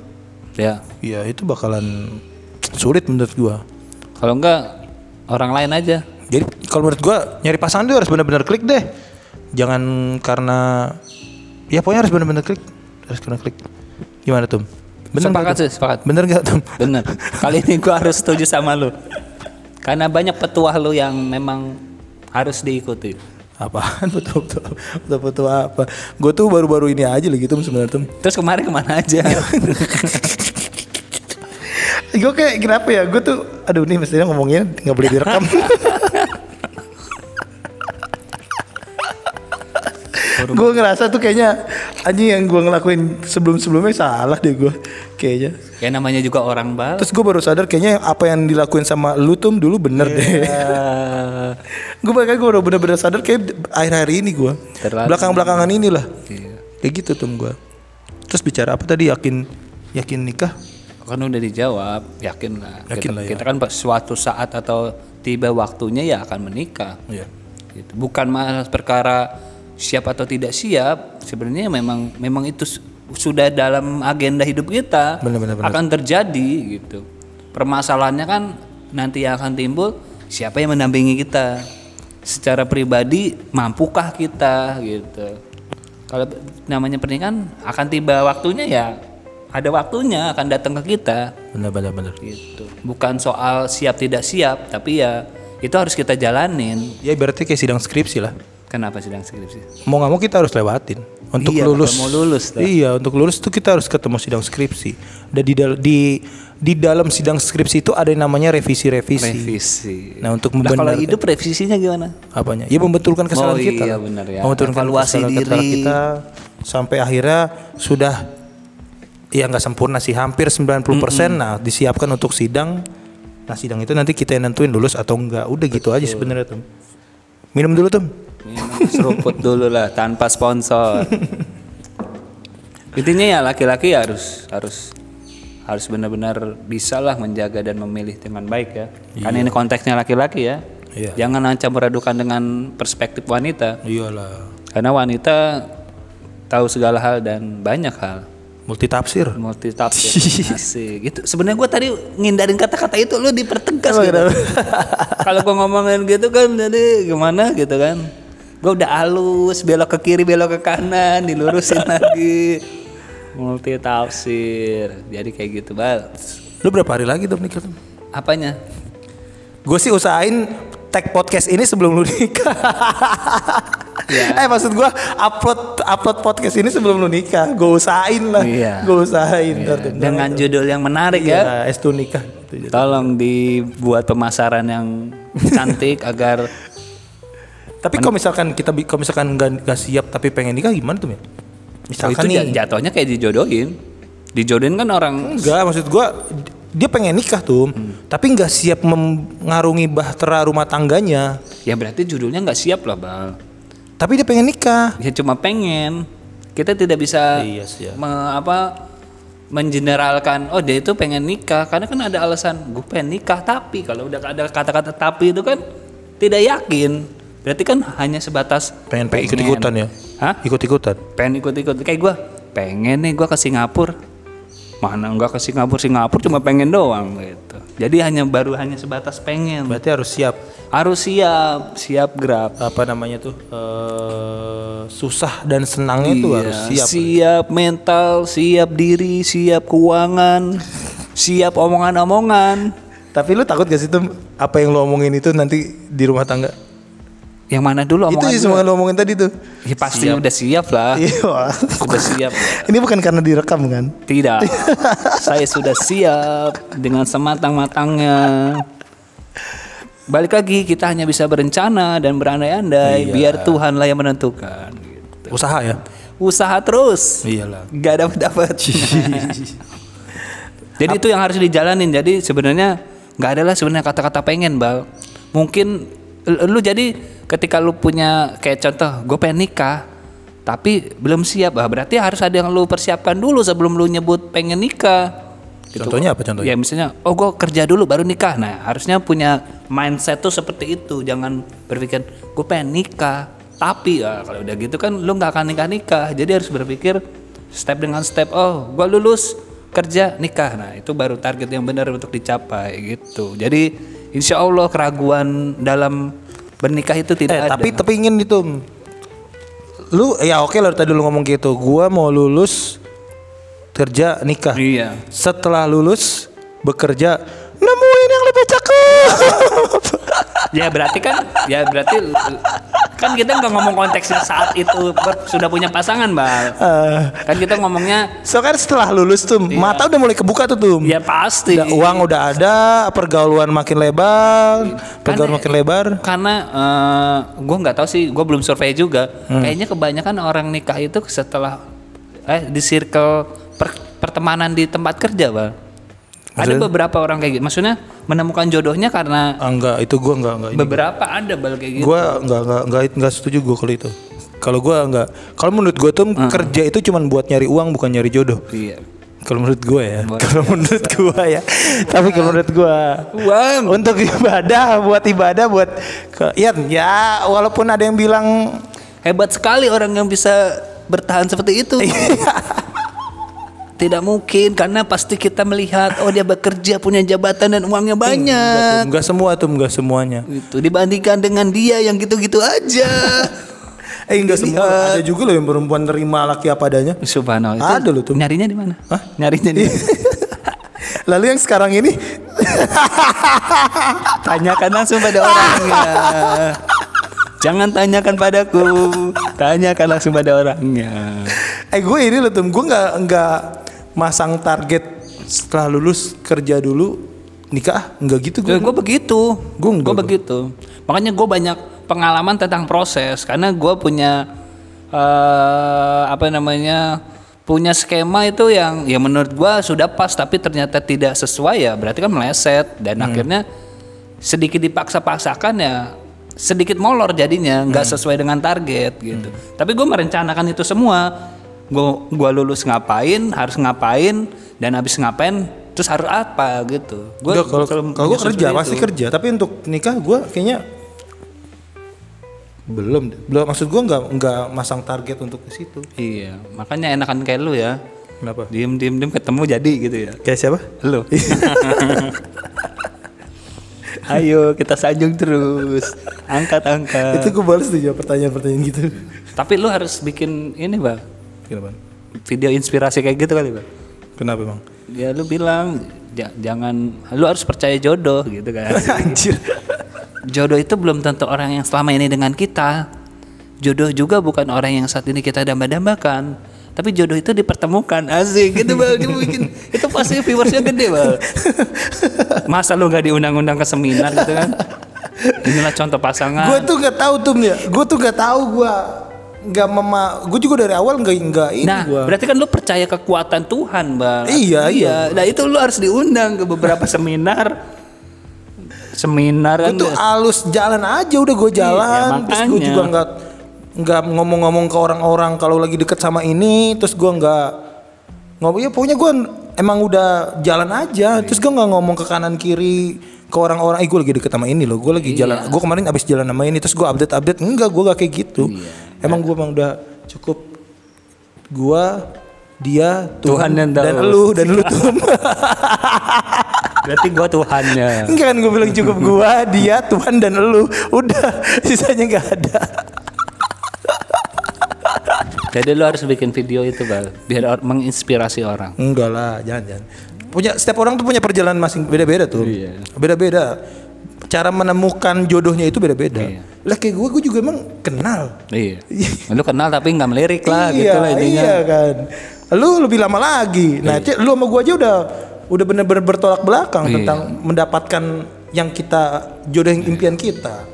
Speaker 2: ya.
Speaker 1: ya itu bakalan sulit menurut gua
Speaker 2: Kalau enggak orang lain aja.
Speaker 1: Jadi kalau menurut gua nyari pasangan itu harus benar-benar klik deh. Jangan karena ya pokoknya harus benar-benar klik. Harus benar klik. Gimana tuh?
Speaker 2: sepakat
Speaker 1: nggak, Tum?
Speaker 2: sih, sepakat.
Speaker 1: Bener gak tuh?
Speaker 2: Bener. Kali ini gua harus setuju sama lu. Karena banyak petuah lu yang memang harus diikuti.
Speaker 1: Apaan [laughs] betul betul betul betul apa? Gue tuh baru-baru ini aja lagi tuh sebenarnya tuh.
Speaker 2: Terus kemarin ke mana aja? [laughs]
Speaker 1: gue kayak kenapa ya? Gue tuh aduh nih mestinya ngomongnya nggak boleh direkam. [laughs] gue ngerasa tuh kayaknya anjing yang gue ngelakuin sebelum-sebelumnya salah deh gue kayaknya.
Speaker 2: ya namanya juga orang baru.
Speaker 1: Terus gue baru sadar kayaknya apa yang dilakuin sama lu tuh dulu bener deh. [laughs] gue bahkan gue udah bener-bener sadar kayak akhir-akhir ini gue. Belakang-belakangan inilah.
Speaker 2: Iya.
Speaker 1: Kayak gitu tuh gue. Terus bicara apa tadi yakin yakin nikah?
Speaker 2: Kan udah dijawab, yakin lah.
Speaker 1: Yakin
Speaker 2: kita,
Speaker 1: lah ya.
Speaker 2: kita kan suatu saat atau tiba waktunya ya akan menikah.
Speaker 1: Iya.
Speaker 2: Gitu. Bukan masalah perkara siap atau tidak siap, sebenarnya memang memang itu su- sudah dalam agenda hidup kita
Speaker 1: Benar, benar, benar.
Speaker 2: akan terjadi gitu. Permasalahannya kan nanti yang akan timbul siapa yang mendampingi kita secara pribadi mampukah kita gitu. Kalau namanya pernikahan akan tiba waktunya ya ada waktunya akan datang ke kita
Speaker 1: Bener bener bener.
Speaker 2: gitu. Bukan soal siap tidak siap, tapi ya itu harus kita jalanin.
Speaker 1: Ya berarti kayak sidang skripsi lah.
Speaker 2: Kenapa sidang skripsi?
Speaker 1: Mau nggak mau kita harus lewatin untuk
Speaker 2: Iya,
Speaker 1: lulus.
Speaker 2: mau lulus, dah.
Speaker 1: Iya untuk lulus tuh kita harus ketemu sidang skripsi. Dan di dal- di di dalam sidang skripsi itu ada yang namanya revisi-revisi.
Speaker 2: Revisi.
Speaker 1: Nah untuk
Speaker 2: Nah, kalau
Speaker 1: membenarkan
Speaker 2: hidup revisinya gimana?
Speaker 1: apanya? Ya membetulkan kesalahan
Speaker 2: Oh,
Speaker 1: kita.
Speaker 2: iya, benar ya.
Speaker 1: Membetulkan
Speaker 2: Evaluasi
Speaker 1: kesalahan-kesalahan
Speaker 2: diri.
Speaker 1: kita sampai akhirnya sudah ya nggak sempurna sih, hampir 90%. Nah, disiapkan untuk sidang. Nah, sidang itu nanti kita yang nentuin lulus atau enggak. Udah gitu aja sebenarnya tuh. Minum dulu tuh.
Speaker 2: Minum seruput dulu lah tanpa sponsor. Intinya ya laki-laki harus harus harus benar-benar bisa lah menjaga dan memilih dengan baik ya. Karena ini konteksnya laki-laki ya.
Speaker 1: Iya.
Speaker 2: Jangan campur adukan dengan perspektif wanita.
Speaker 1: Iyalah.
Speaker 2: Karena wanita tahu segala hal dan banyak hal.
Speaker 1: multi tafsir
Speaker 2: multi tafsir gitu sebenarnya gue tadi ngindarin kata-kata itu lu dipertegas gitu. kalau gue ngomongin gitu kan jadi gimana gitu kan gue udah halus belok ke kiri belok ke kanan dilurusin [laughs] lagi. Multi tafsir jadi kayak gitu bal.
Speaker 1: Lu berapa hari lagi tuh nikah
Speaker 2: apanya?
Speaker 1: Gue sih usahain tag podcast ini sebelum lu nikah.
Speaker 2: Iya. [laughs]
Speaker 1: eh maksud gue upload upload podcast ini sebelum lu nikah. Gue usahain lah.
Speaker 2: Iya.
Speaker 1: gue usahain. Tuh.
Speaker 2: dengan judul yang menarik
Speaker 1: ya.
Speaker 2: Ya
Speaker 1: es nikah. Gitu.
Speaker 2: tolong dibuat pemasaran yang cantik [laughs] agar
Speaker 1: tapi kalau misalkan kita kalau misalkan nggak nggak siap tapi pengen nikah gimana tuh ya
Speaker 2: Oh,
Speaker 1: misalkan
Speaker 2: itu
Speaker 1: nih
Speaker 2: ja- jatuhnya kayak dijodohin. Dijodohin kan orang
Speaker 1: enggak maksud gue dia pengen nikah tuh
Speaker 2: Hmm.
Speaker 1: tapi nggak siap mengarungi bahtera rumah tangganya.
Speaker 2: Ya berarti judulnya nggak siap lah bang.
Speaker 1: Tapi dia pengen nikah.
Speaker 2: Ya cuma pengen. Kita tidak bisa
Speaker 1: Iya sih ya.
Speaker 2: me- apa mengeneralkan oh dia itu pengen nikah. Karena kan ada alasan gue pengen nikah tapi. Kalau udah ada kata-kata tapi itu kan tidak yakin berarti kan hanya sebatas
Speaker 1: pengen pengen. ikut ikutan ya?
Speaker 2: Hah?
Speaker 1: ikut ikutan
Speaker 2: pengen ikut-ikut. Kayak gue pengen nih gue ke Singapura. Mana enggak ke Singapura? Singapura cuma pengen doang gitu. Jadi hanya baru hanya sebatas pengen.
Speaker 1: Berarti harus siap?
Speaker 2: Harus siap. Siap grab.
Speaker 1: Apa namanya tuh eh, susah dan senangnya tuh
Speaker 2: Iya,
Speaker 1: harus siap.
Speaker 2: siap mental siap diri siap keuangan [laughs] siap omongan-omongan.
Speaker 1: Tapi lu takut gak sih tuh apa yang lu omongin itu nanti di rumah tangga
Speaker 2: yang mana dulu
Speaker 1: itu
Speaker 2: omongan dulu?
Speaker 1: semua lu omongin tadi tuh.
Speaker 2: Ya, pasti udah siap lah.
Speaker 1: Iya.
Speaker 2: Sudah siap. [laughs]
Speaker 1: Ini bukan karena direkam kan?
Speaker 2: Tidak. [laughs] Saya sudah siap dengan sematang-matangnya. Balik lagi kita hanya bisa berencana dan berandai-andai. Biar Tuhanlah yang menentukan gitu.
Speaker 1: usaha ya?
Speaker 2: Usaha terus.
Speaker 1: Iyalah.
Speaker 2: Nggak dapat dapat [laughs] jadi itu yang harus dijalanin. Jadi sebenarnya nggak ada lah sebenarnya kata-kata pengen bal mungkin lu jadi ketika lu punya kayak contoh gue pengen nikah tapi belum siap. Ah berarti harus ada yang lu persiapkan dulu sebelum lu nyebut pengen nikah. Gitu.
Speaker 1: contohnya apa contohnya?
Speaker 2: Ya misalnya oh gue kerja dulu baru nikah. Nah harusnya punya mindset tuh seperti itu. Jangan berpikir gue pengen nikah. Tapi ya kalau udah gitu kan lu nggak akan nikah nikah. Jadi harus berpikir step dengan step oh gue lulus kerja nikah. Nah itu baru target yang benar untuk dicapai gitu. Jadi insya Allah keraguan dalam bernikah itu
Speaker 1: eh
Speaker 2: tidak ada.
Speaker 1: tapi tapi ingin itu lu ya oke lah tadi lu ngomong gitu. Gua mau lulus kerja nikah.
Speaker 2: Iya.
Speaker 1: Setelah lulus bekerja nemuin yang lebih cakep [laughs]
Speaker 2: ya berarti kan ya berarti kan kita nggak ngomong konteksnya saat itu ber- sudah punya pasangan bang
Speaker 1: Eh,
Speaker 2: kan kita ngomongnya
Speaker 1: so kan setelah lulus tuh mata udah mulai kebuka tuh tuh
Speaker 2: ya pasti.
Speaker 1: Udah- uang udah ada pergaulan makin lebar pergaulan makin lebar.
Speaker 2: karena eh gue nggak tahu sih gue belum survei juga. Kayaknya kebanyakan orang nikah itu setelah eh di circle per- pertemanan di tempat kerja bang ada beberapa orang kayak gitu. Maksudnya menemukan jodohnya karena
Speaker 1: Ah, enggak itu gua enggak enggak ini.
Speaker 2: beberapa ada bal kayak gitu.
Speaker 1: Gua enggak enggak enggak enggak setuju gua kalau itu. Kalau gua enggak kalau menurut gua tuh kerja itu cuman buat nyari uang bukan nyari jodoh.
Speaker 2: Iya.
Speaker 1: Kalau menurut gua ya kalau menurut gua ya. Tapi kalau menurut gua
Speaker 2: uang.
Speaker 1: untuk ibadah buat ibadah buat ke, ya ya walaupun ada yang bilang
Speaker 2: hebat sekali orang yang bisa bertahan seperti itu [laughs] tidak mungkin karena pasti kita melihat oh dia bekerja punya jabatan dan uangnya banyak.
Speaker 1: enggak semua tuh enggak semuanya.
Speaker 2: Itu dibandingkan dengan dia yang gitu-gitu aja. [laughs]
Speaker 1: Eh enggak semua ada juga loh yang perempuan terima laki apa adanya.
Speaker 2: Subhanallah itu
Speaker 1: Ada loh tuh.
Speaker 2: nyarinya di mana?
Speaker 1: Hah?
Speaker 2: nyarinya di [laughs]
Speaker 1: lalu yang sekarang ini? [laughs]
Speaker 2: Tanyakan langsung pada orangnya jangan tanyakan padaku. Tanyakan langsung pada orangnya.
Speaker 1: Eh gue ini loh tuh, gue nggak nggak masang target setelah lulus kerja dulu nikah, nggak gitu gue.
Speaker 2: gue begitu. Gue
Speaker 1: gua.
Speaker 2: begitu. Makanya gue banyak pengalaman tentang proses karena gue punya eh apa namanya punya skema itu yang ya menurut gue sudah pas tapi ternyata tidak sesuai ya berarti kan meleset. Dan akhirnya sedikit dipaksa-paksakan ya sedikit molor jadinya nggak sesuai dengan target gitu tapi gue merencanakan itu semua gue gua lulus ngapain harus ngapain dan habis ngapain terus harus apa gitu
Speaker 1: Nggak, kalau kalau gue kerja
Speaker 2: seperti
Speaker 1: pasti
Speaker 2: itu.
Speaker 1: kerja, tapi untuk nikah gue kayaknya belum, belum. Maksud gue nggak nggak masang target untuk ke situ.
Speaker 2: Iya, makanya enakan kayak lu ya.
Speaker 1: Kenapa?
Speaker 2: Diem diem diem ketemu jadi gitu ya.
Speaker 1: Kayak siapa?
Speaker 2: Lu. [laughs] Ayo kita sanjung terus. Angkat angkat.
Speaker 1: Itu gue balas tuh jawab pertanyaan-pertanyaan gitu.
Speaker 2: Tapi lu harus bikin ini, Bang.
Speaker 1: Kenapa?
Speaker 2: Video inspirasi kayak gitu kali, Bang.
Speaker 1: Kenapa emang?
Speaker 2: Ya lu bilang "Ja- jangan lu harus percaya jodoh gitu kan. [laughs]
Speaker 1: Anjir.
Speaker 2: jodoh itu belum tentu orang yang selama ini dengan kita. Jodoh juga bukan orang yang saat ini kita damba-dambakan. Tapi jodoh itu dipertemukan asik gitu bang Dia bikin itu pasti viewersnya gede bang masa lu gak diundang-undang ke seminar gitu kan inilah contoh pasangan
Speaker 1: gue tuh nggak tahu tuh ya. Gue tuh nggak tahu gue nggak mema. Gue juga dari awal nggak nggak ini
Speaker 2: Nah,
Speaker 1: gue.
Speaker 2: berarti kan lu percaya kekuatan Tuhan, Bang.
Speaker 1: Iya, iya.
Speaker 2: Nah, itu lu harus diundang ke beberapa seminar. Seminar kan.
Speaker 1: Tuh alus jalan aja udah gue jalan. terus gue juga nggak nggak ngomong-ngomong ke orang-orang kalau lagi deket sama ini. Terus gue nggak ngomong ya pokoknya gue emang udah jalan aja. Terus gue nggak ngomong ke kanan kiri ke orang-orang. Eh gue lagi deket sama ini loh. Gue lagi
Speaker 2: Iya.
Speaker 1: jalan. Gue kemarin abis jalan sama ini. Terus gue update update. Enggak gue gak kayak gitu.
Speaker 2: Iya.
Speaker 1: Emang gue emang udah cukup. Gue dia
Speaker 2: Tuhan yang tahu.
Speaker 1: dan lu dan lu tuh
Speaker 2: Berarti gua Tuhannya.
Speaker 1: Enggak kan gue bilang cukup gua, dia, Tuhan dan elu. Udah, sisanya nggak ada.
Speaker 2: Jadi lu harus bikin video itu, Bang, biar or- menginspirasi orang.
Speaker 1: Enggak lah, jangan jangan. Punya setiap orang tuh punya perjalanan masing beda-beda tuh.
Speaker 2: Iya.
Speaker 1: Beda-beda. Cara menemukan jodohnya itu beda-beda.
Speaker 2: Iya.
Speaker 1: Lah kayak gue, gue juga emang kenal.
Speaker 2: Iya. [laughs] Lu kenal tapi nggak melirik lah gitu lah intinya.
Speaker 1: Iya kan. Lu lebih lama lagi. Nah, Cik, lu sama gua aja udah udah bener-bener bertolak belakang
Speaker 2: Iya.
Speaker 1: tentang mendapatkan yang kita jodoh yang impian kita.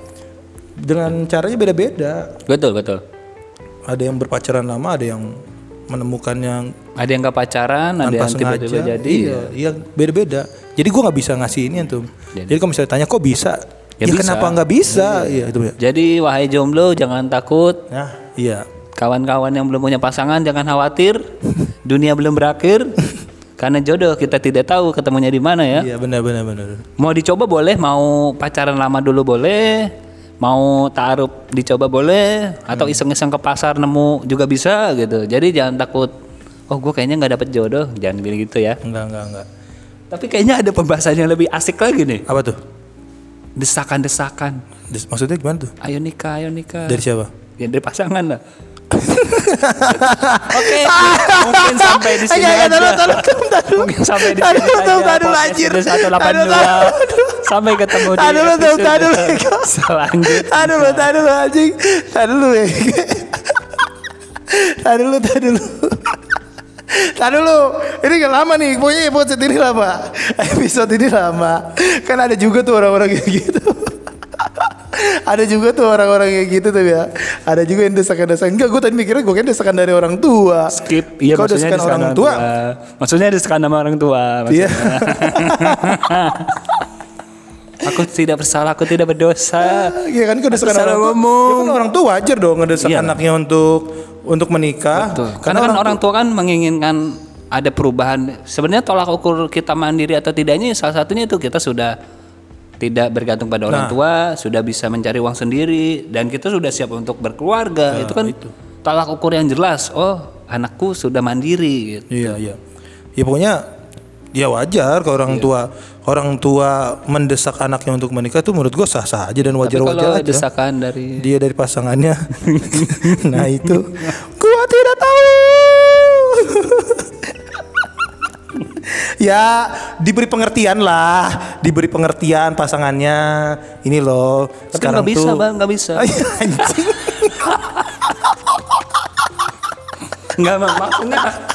Speaker 1: Dengan caranya beda-beda.
Speaker 2: Betul, betul.
Speaker 1: Ada yang berpacaran lama, ada yang menemukan yang
Speaker 2: Ada yang gak pacaran, ada yang tiba-tiba jadi.
Speaker 1: Iya, iya beda-beda. Jadi gua nggak bisa ngasih ini tuh. Jadi, kalau misalnya tanya kok bisa?
Speaker 2: Ya
Speaker 1: Ya,
Speaker 2: bisa.
Speaker 1: kenapa nggak bisa? Iya itu ya.
Speaker 2: Jadi wahai jomblo jangan takut.
Speaker 1: Nah, iya.
Speaker 2: Kawan-kawan yang belum punya pasangan jangan khawatir. [laughs] Dunia belum berakhir. Karena jodoh kita tidak tahu ketemunya di mana ya.
Speaker 1: Iya benar benar benar.
Speaker 2: Mau dicoba boleh, mau pacaran lama dulu boleh, mau taruh dicoba boleh, atau
Speaker 1: Hmm.
Speaker 2: iseng-iseng ke pasar nemu juga bisa gitu. Jadi jangan takut. Oh gue kayaknya nggak dapet jodoh, jangan bilang gitu ya.
Speaker 1: Enggak enggak enggak.
Speaker 2: Tapi kayaknya ada pembahasan yang lebih asik lagi nih.
Speaker 1: Apa tuh?
Speaker 2: Desakan-desakan.
Speaker 1: Des- Maksudnya gimana tuh?
Speaker 2: Ayo nikah, ayo nikah.
Speaker 1: Dari siapa?
Speaker 2: Ya dari pasangan lah. Oke, mungkin sampai di sini aja.
Speaker 1: taruh, taruh, taruh, taruh.
Speaker 2: Mungkin sampai di
Speaker 1: Taruh,
Speaker 2: sini
Speaker 1: taruh,
Speaker 2: saja.
Speaker 1: taruh,
Speaker 2: podcast
Speaker 1: anjir.
Speaker 2: episode 182.
Speaker 1: Taruh, taruh.
Speaker 2: Sampai ketemu di
Speaker 1: Taruh dulu, taruh,
Speaker 2: episode
Speaker 1: taruh dulu. [laughs]
Speaker 2: selanjutnya.
Speaker 1: Tahan dulu, tahan dulu anjing. Tahan dulu ya. Tahan dulu, tahan dulu. Tahan dulu. Ini gak lama nih. Pokoknya episode ini lama. Episode ini lama. Kan ada juga tuh orang-orang kayak gitu. ada juga tuh orang-orang kayak gitu tuh ya. Ada juga yang desakan-desakan. Enggak, gue tadi mikirnya gue kan desakan dari orang tua.
Speaker 2: Skip. Iya
Speaker 1: Kau
Speaker 2: maksudnya
Speaker 1: desakan orang tua.
Speaker 2: Maksudnya disekan sama orang tua.
Speaker 1: Iya. [laughs]
Speaker 2: Aku tidak bersalah, aku tidak berdosa.
Speaker 1: Iya kan kau orang tua.
Speaker 2: ngomong.
Speaker 1: Ya kan orang tua wajar dong ngedesak
Speaker 2: Iya.
Speaker 1: anaknya untuk untuk menikah.
Speaker 2: Betul. Karena kan orang tua kan menginginkan ada perubahan. Sebenarnya tolak ukur kita mandiri atau tidaknya salah satunya itu kita sudah tidak bergantung pada orang
Speaker 1: Nah.
Speaker 2: tua, sudah bisa mencari uang sendiri dan kita sudah siap untuk berkeluarga.
Speaker 1: Nah,
Speaker 2: itu kan tolak ukur yang jelas. Oh, anakku sudah mandiri gitu.
Speaker 1: Iya iya. Ya pokoknya ya wajar kalau
Speaker 2: Iya.
Speaker 1: orang tua orang tua mendesak anaknya untuk menikah tuh menurut gua sah sah aja dan wajar
Speaker 2: kalau
Speaker 1: wajar aja.
Speaker 2: desakan dari
Speaker 1: Dia dari pasangannya. [laughs] nah itu gua tidak tahu. ya diberi pengertian lah, diberi pengertian pasangannya. Ini loh.
Speaker 2: Tapi
Speaker 1: sekarang
Speaker 2: nggak bisa
Speaker 1: tuh,
Speaker 2: bang, nggak bisa. [laughs]
Speaker 1: Anjing.
Speaker 2: Nggak maksudnya.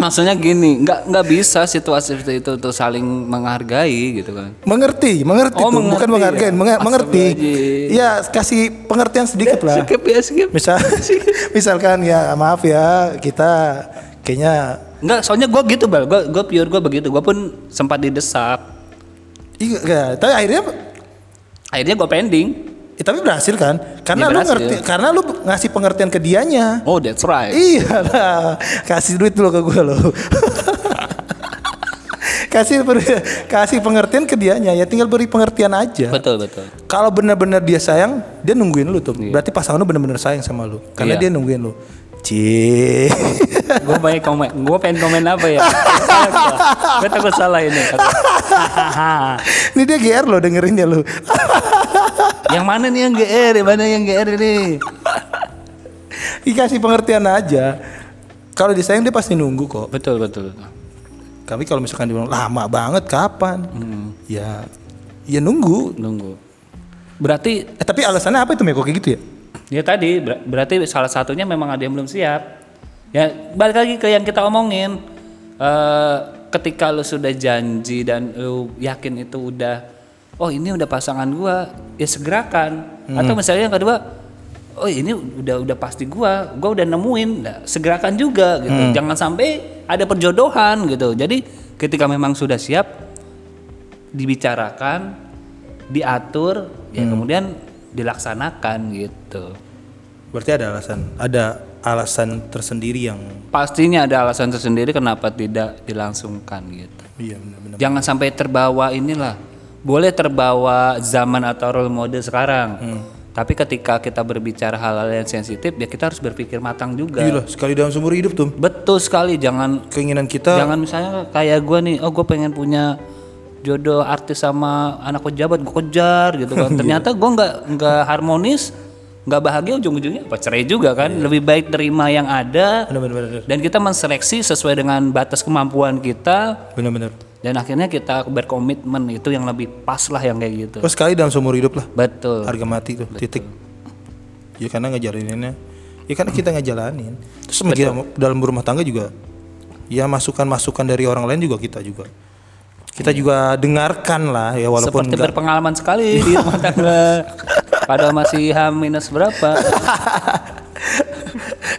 Speaker 2: Maksudnya gini, nggak nggak bisa situasi seperti itu tuh saling menghargai gitu kan.
Speaker 1: mengerti, mengerti
Speaker 2: Oh,
Speaker 1: tuh,
Speaker 2: mengerti
Speaker 1: bukan
Speaker 2: ya.
Speaker 1: menghargain, menga- mengerti.
Speaker 2: Astagfirullahaladzim.
Speaker 1: Ya kasih pengertian sedikit lah. [laughs]
Speaker 2: Skip ya skip.
Speaker 1: Misal, [laughs] misalkan ya maaf ya kita kayaknya
Speaker 2: Enggak, soalnya gue gitu bal, gue gue pure gue begitu, gue pun sempat didesak.
Speaker 1: iya enggak, tapi akhirnya
Speaker 2: Akhirnya gue pending.
Speaker 1: Eh, tapi berhasil kan?
Speaker 2: Iya,
Speaker 1: Karena lu
Speaker 2: berhasil.
Speaker 1: ngerti, karena lu ngasih pengertian ke dianya.
Speaker 2: Oh that's right.
Speaker 1: Iya lah, kasih duit dulu ke gue loh. [laughs] kasih kasih pengertian ke dianya ya tinggal beri pengertian aja.
Speaker 2: Betul betul.
Speaker 1: Kalau benar-benar dia sayang, dia nungguin lu tuh. Berarti pasangan lu benar-benar sayang sama lu. Karena
Speaker 2: Iya.
Speaker 1: dia nungguin lu. Cie.
Speaker 2: gue pengen komen gue pengen komen apa ya [laughs] gue takut salah ini
Speaker 1: Ini dia GR lo dengerinnya lo. [laughs]
Speaker 2: yang mana nih yang GR yang mana yang GR ini
Speaker 1: Dikasih pengertian aja. Kalau disayang dia pasti nunggu kok.
Speaker 2: betul betul
Speaker 1: Tapi kalau misalkan dia bilang lama banget kapan? Ya ya nunggu.
Speaker 2: nunggu berarti
Speaker 1: Eh tapi alasannya apa itu Meko kayak gitu ya?
Speaker 2: ya tadi ber- berarti salah satunya memang ada yang belum siap ya balik lagi ke yang kita omongin Eh, ketika lu sudah janji dan lu yakin itu udah oh ini udah pasangan gua ya segerakan. Atau misalnya yang kedua oh ini udah udah pasti gua gua udah nemuin nah, segerakan juga gitu. Jangan sampai ada perjodohan gitu. Jadi ketika memang sudah siap dibicarakan diatur ya kemudian dilaksanakan gitu.
Speaker 1: Berarti ada alasan, ada alasan tersendiri yang
Speaker 2: pastinya ada alasan tersendiri kenapa tidak dilangsungkan gitu.
Speaker 1: Iya benar-benar.
Speaker 2: jangan sampai terbawa inilah boleh terbawa zaman atau role model sekarang. Tapi ketika kita berbicara hal-hal yang sensitif ya kita harus berpikir matang juga.
Speaker 1: Gila, sekali dalam seumur hidup tuh.
Speaker 2: betul sekali jangan
Speaker 1: Keinginan kita
Speaker 2: jangan misalnya kayak gue nih oh gue pengen punya jodoh artis sama anak pejabat gue kejar gitu kan. [laughs] Ternyata gue nggak nggak harmonis nggak bahagia ujung-ujungnya apa cerai juga kan. Lebih baik terima yang ada
Speaker 1: benar-benar
Speaker 2: dan kita menseleksi sesuai dengan batas kemampuan kita.
Speaker 1: Benar-benar.
Speaker 2: Dan akhirnya kita berkomitmen itu yang lebih pas lah yang kayak gitu
Speaker 1: Oh, sekali dalam seumur hidup lah.
Speaker 2: betul
Speaker 1: Harga mati tuh, titik. Ya karena ngejalaninnya. Ya karena kita ngejalanin. Terus kita dalam berumah tangga juga ya masukan-masukan dari orang lain juga kita juga. Kita juga dengarkan lah ya walaupun
Speaker 2: seperti
Speaker 1: enggak
Speaker 2: berpengalaman sekali [laughs] di rumah tangga padahal masih H minus berapa [laughs]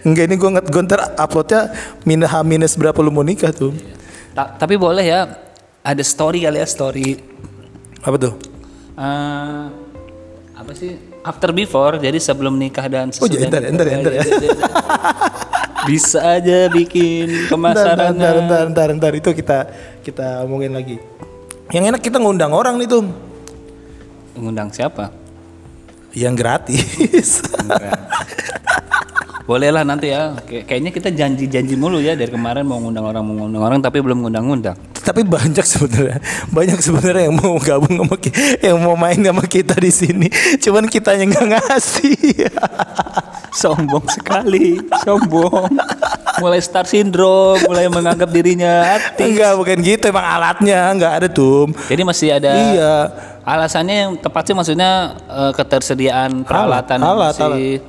Speaker 1: enggak ini gua ntar uploadnya minus H minus berapa lu mau nikah tuh.
Speaker 2: Ta- tapi boleh ya ada story kali ya story
Speaker 1: Apa tuh?
Speaker 2: Eh, apa sih after before jadi sebelum nikah dan
Speaker 1: Oh,
Speaker 2: sesudah
Speaker 1: jadi entar ya, entar ya, entar ya.
Speaker 2: bisa aja bikin
Speaker 1: Ntar, ntar, ntar, ntar, ntar, ntar. itu kita kita omongin lagi. Yang enak kita ngundang orang nih tuh,
Speaker 2: mengundang siapa
Speaker 1: yang gratis. [laughs]
Speaker 2: lah nanti ya Kay- kayaknya kita janji-janji mulu ya dari kemarin mau ngundang orang mau ngundang orang tapi belum ngundang-ngundang
Speaker 1: Tapi banyak sebenarnya, banyak sebenarnya yang mau gabung sama kita, yang mau main sama kita di sini. Cuman kitanya nggak ngasih. [laughs]
Speaker 2: sombong sekali sombong mulai star syndrome mulai menganggap dirinya artis
Speaker 1: Enggak, bukan gitu. Emang alatnya nggak ada tuh.
Speaker 2: jadi masih ada
Speaker 1: Iya.
Speaker 2: alasannya yang tepat sih maksudnya eh, ketersediaan peralatan
Speaker 1: alat,
Speaker 2: masih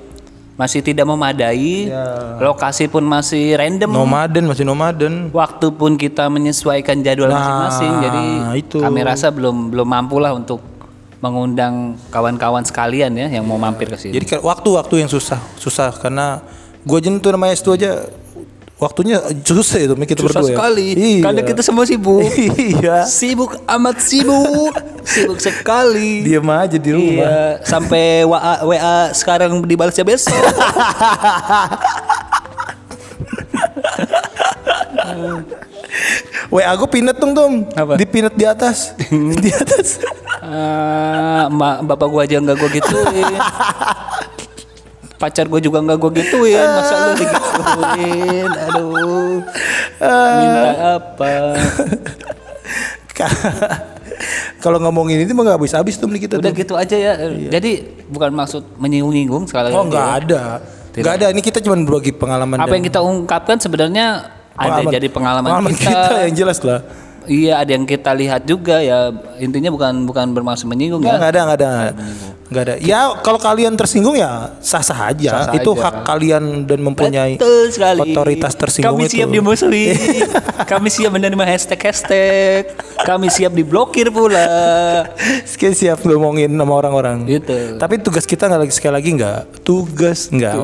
Speaker 2: masih tidak memadai
Speaker 1: Iya.
Speaker 2: lokasi pun masih random
Speaker 1: Nomaden masih nomaden.
Speaker 2: waktu pun kita menyesuaikan jadwal
Speaker 1: Nah,
Speaker 2: masing-masing jadi
Speaker 1: itu.
Speaker 2: kami rasa belum belum mampu lah untuk mengundang kawan-kawan sekalian ya yang mau mampir ke sini
Speaker 1: Jadi waktu-waktu yang susah, susah karena gue aja tuh namanya S2 aja waktunya susah itu kita
Speaker 2: susah
Speaker 1: berdua. ya.
Speaker 2: sekali
Speaker 1: Iya.
Speaker 2: karena kita semua sibuk [laughs]
Speaker 1: iya.
Speaker 2: sibuk amat sibuk sibuk sekali
Speaker 1: Diam aja di rumah.
Speaker 2: Iya, sampai WA, WA sekarang dibalasnya besok. [laughs]
Speaker 1: WA gue pinet dong Tom.
Speaker 2: Apa?
Speaker 1: Di pinet di atas. [laughs] di atas.
Speaker 2: Ah, mak bapak gua aja nggak gua gituin. Pacar gua juga nggak gua gituin, masa lu [laughs] digituin? Aduh. Minta apa? [laughs]
Speaker 1: Kalau ngomongin ini mah nggak habis-habis tuh kita
Speaker 2: Udah
Speaker 1: tuh.
Speaker 2: gitu aja ya. Jadi bukan maksud menyinggung-nyinggung sekali
Speaker 1: Oh nggak
Speaker 2: ya.
Speaker 1: ada. Nggak ada. Ini kita cuma berbagi pengalaman.
Speaker 2: Apa
Speaker 1: dan-
Speaker 2: yang kita ungkapkan sebenarnya ada jadi pengalaman,
Speaker 1: pengalaman kita. yang jelas lah.
Speaker 2: Iya, ada yang kita lihat juga ya. Intinya bukan bukan bermaksud menyinggung
Speaker 1: Nggak,
Speaker 2: ya.
Speaker 1: nggak ada, nggak ada, nggak ada. Ya kalau kalian tersinggung ya sah-sah aja.
Speaker 2: Sah-sah
Speaker 1: itu
Speaker 2: aja.
Speaker 1: hak kalian dan mempunyai
Speaker 2: Betul sekali.
Speaker 1: otoritas tersinggung
Speaker 2: Kami
Speaker 1: itu.
Speaker 2: siap dimusuhi. [laughs] Kami siap menerima hashtag-hashtag. Kami siap diblokir pula.
Speaker 1: Sekian siap ngomongin sama orang-orang.
Speaker 2: Gitu.
Speaker 1: Tapi tugas kita nggak lagi sekali lagi nggak tugas nggak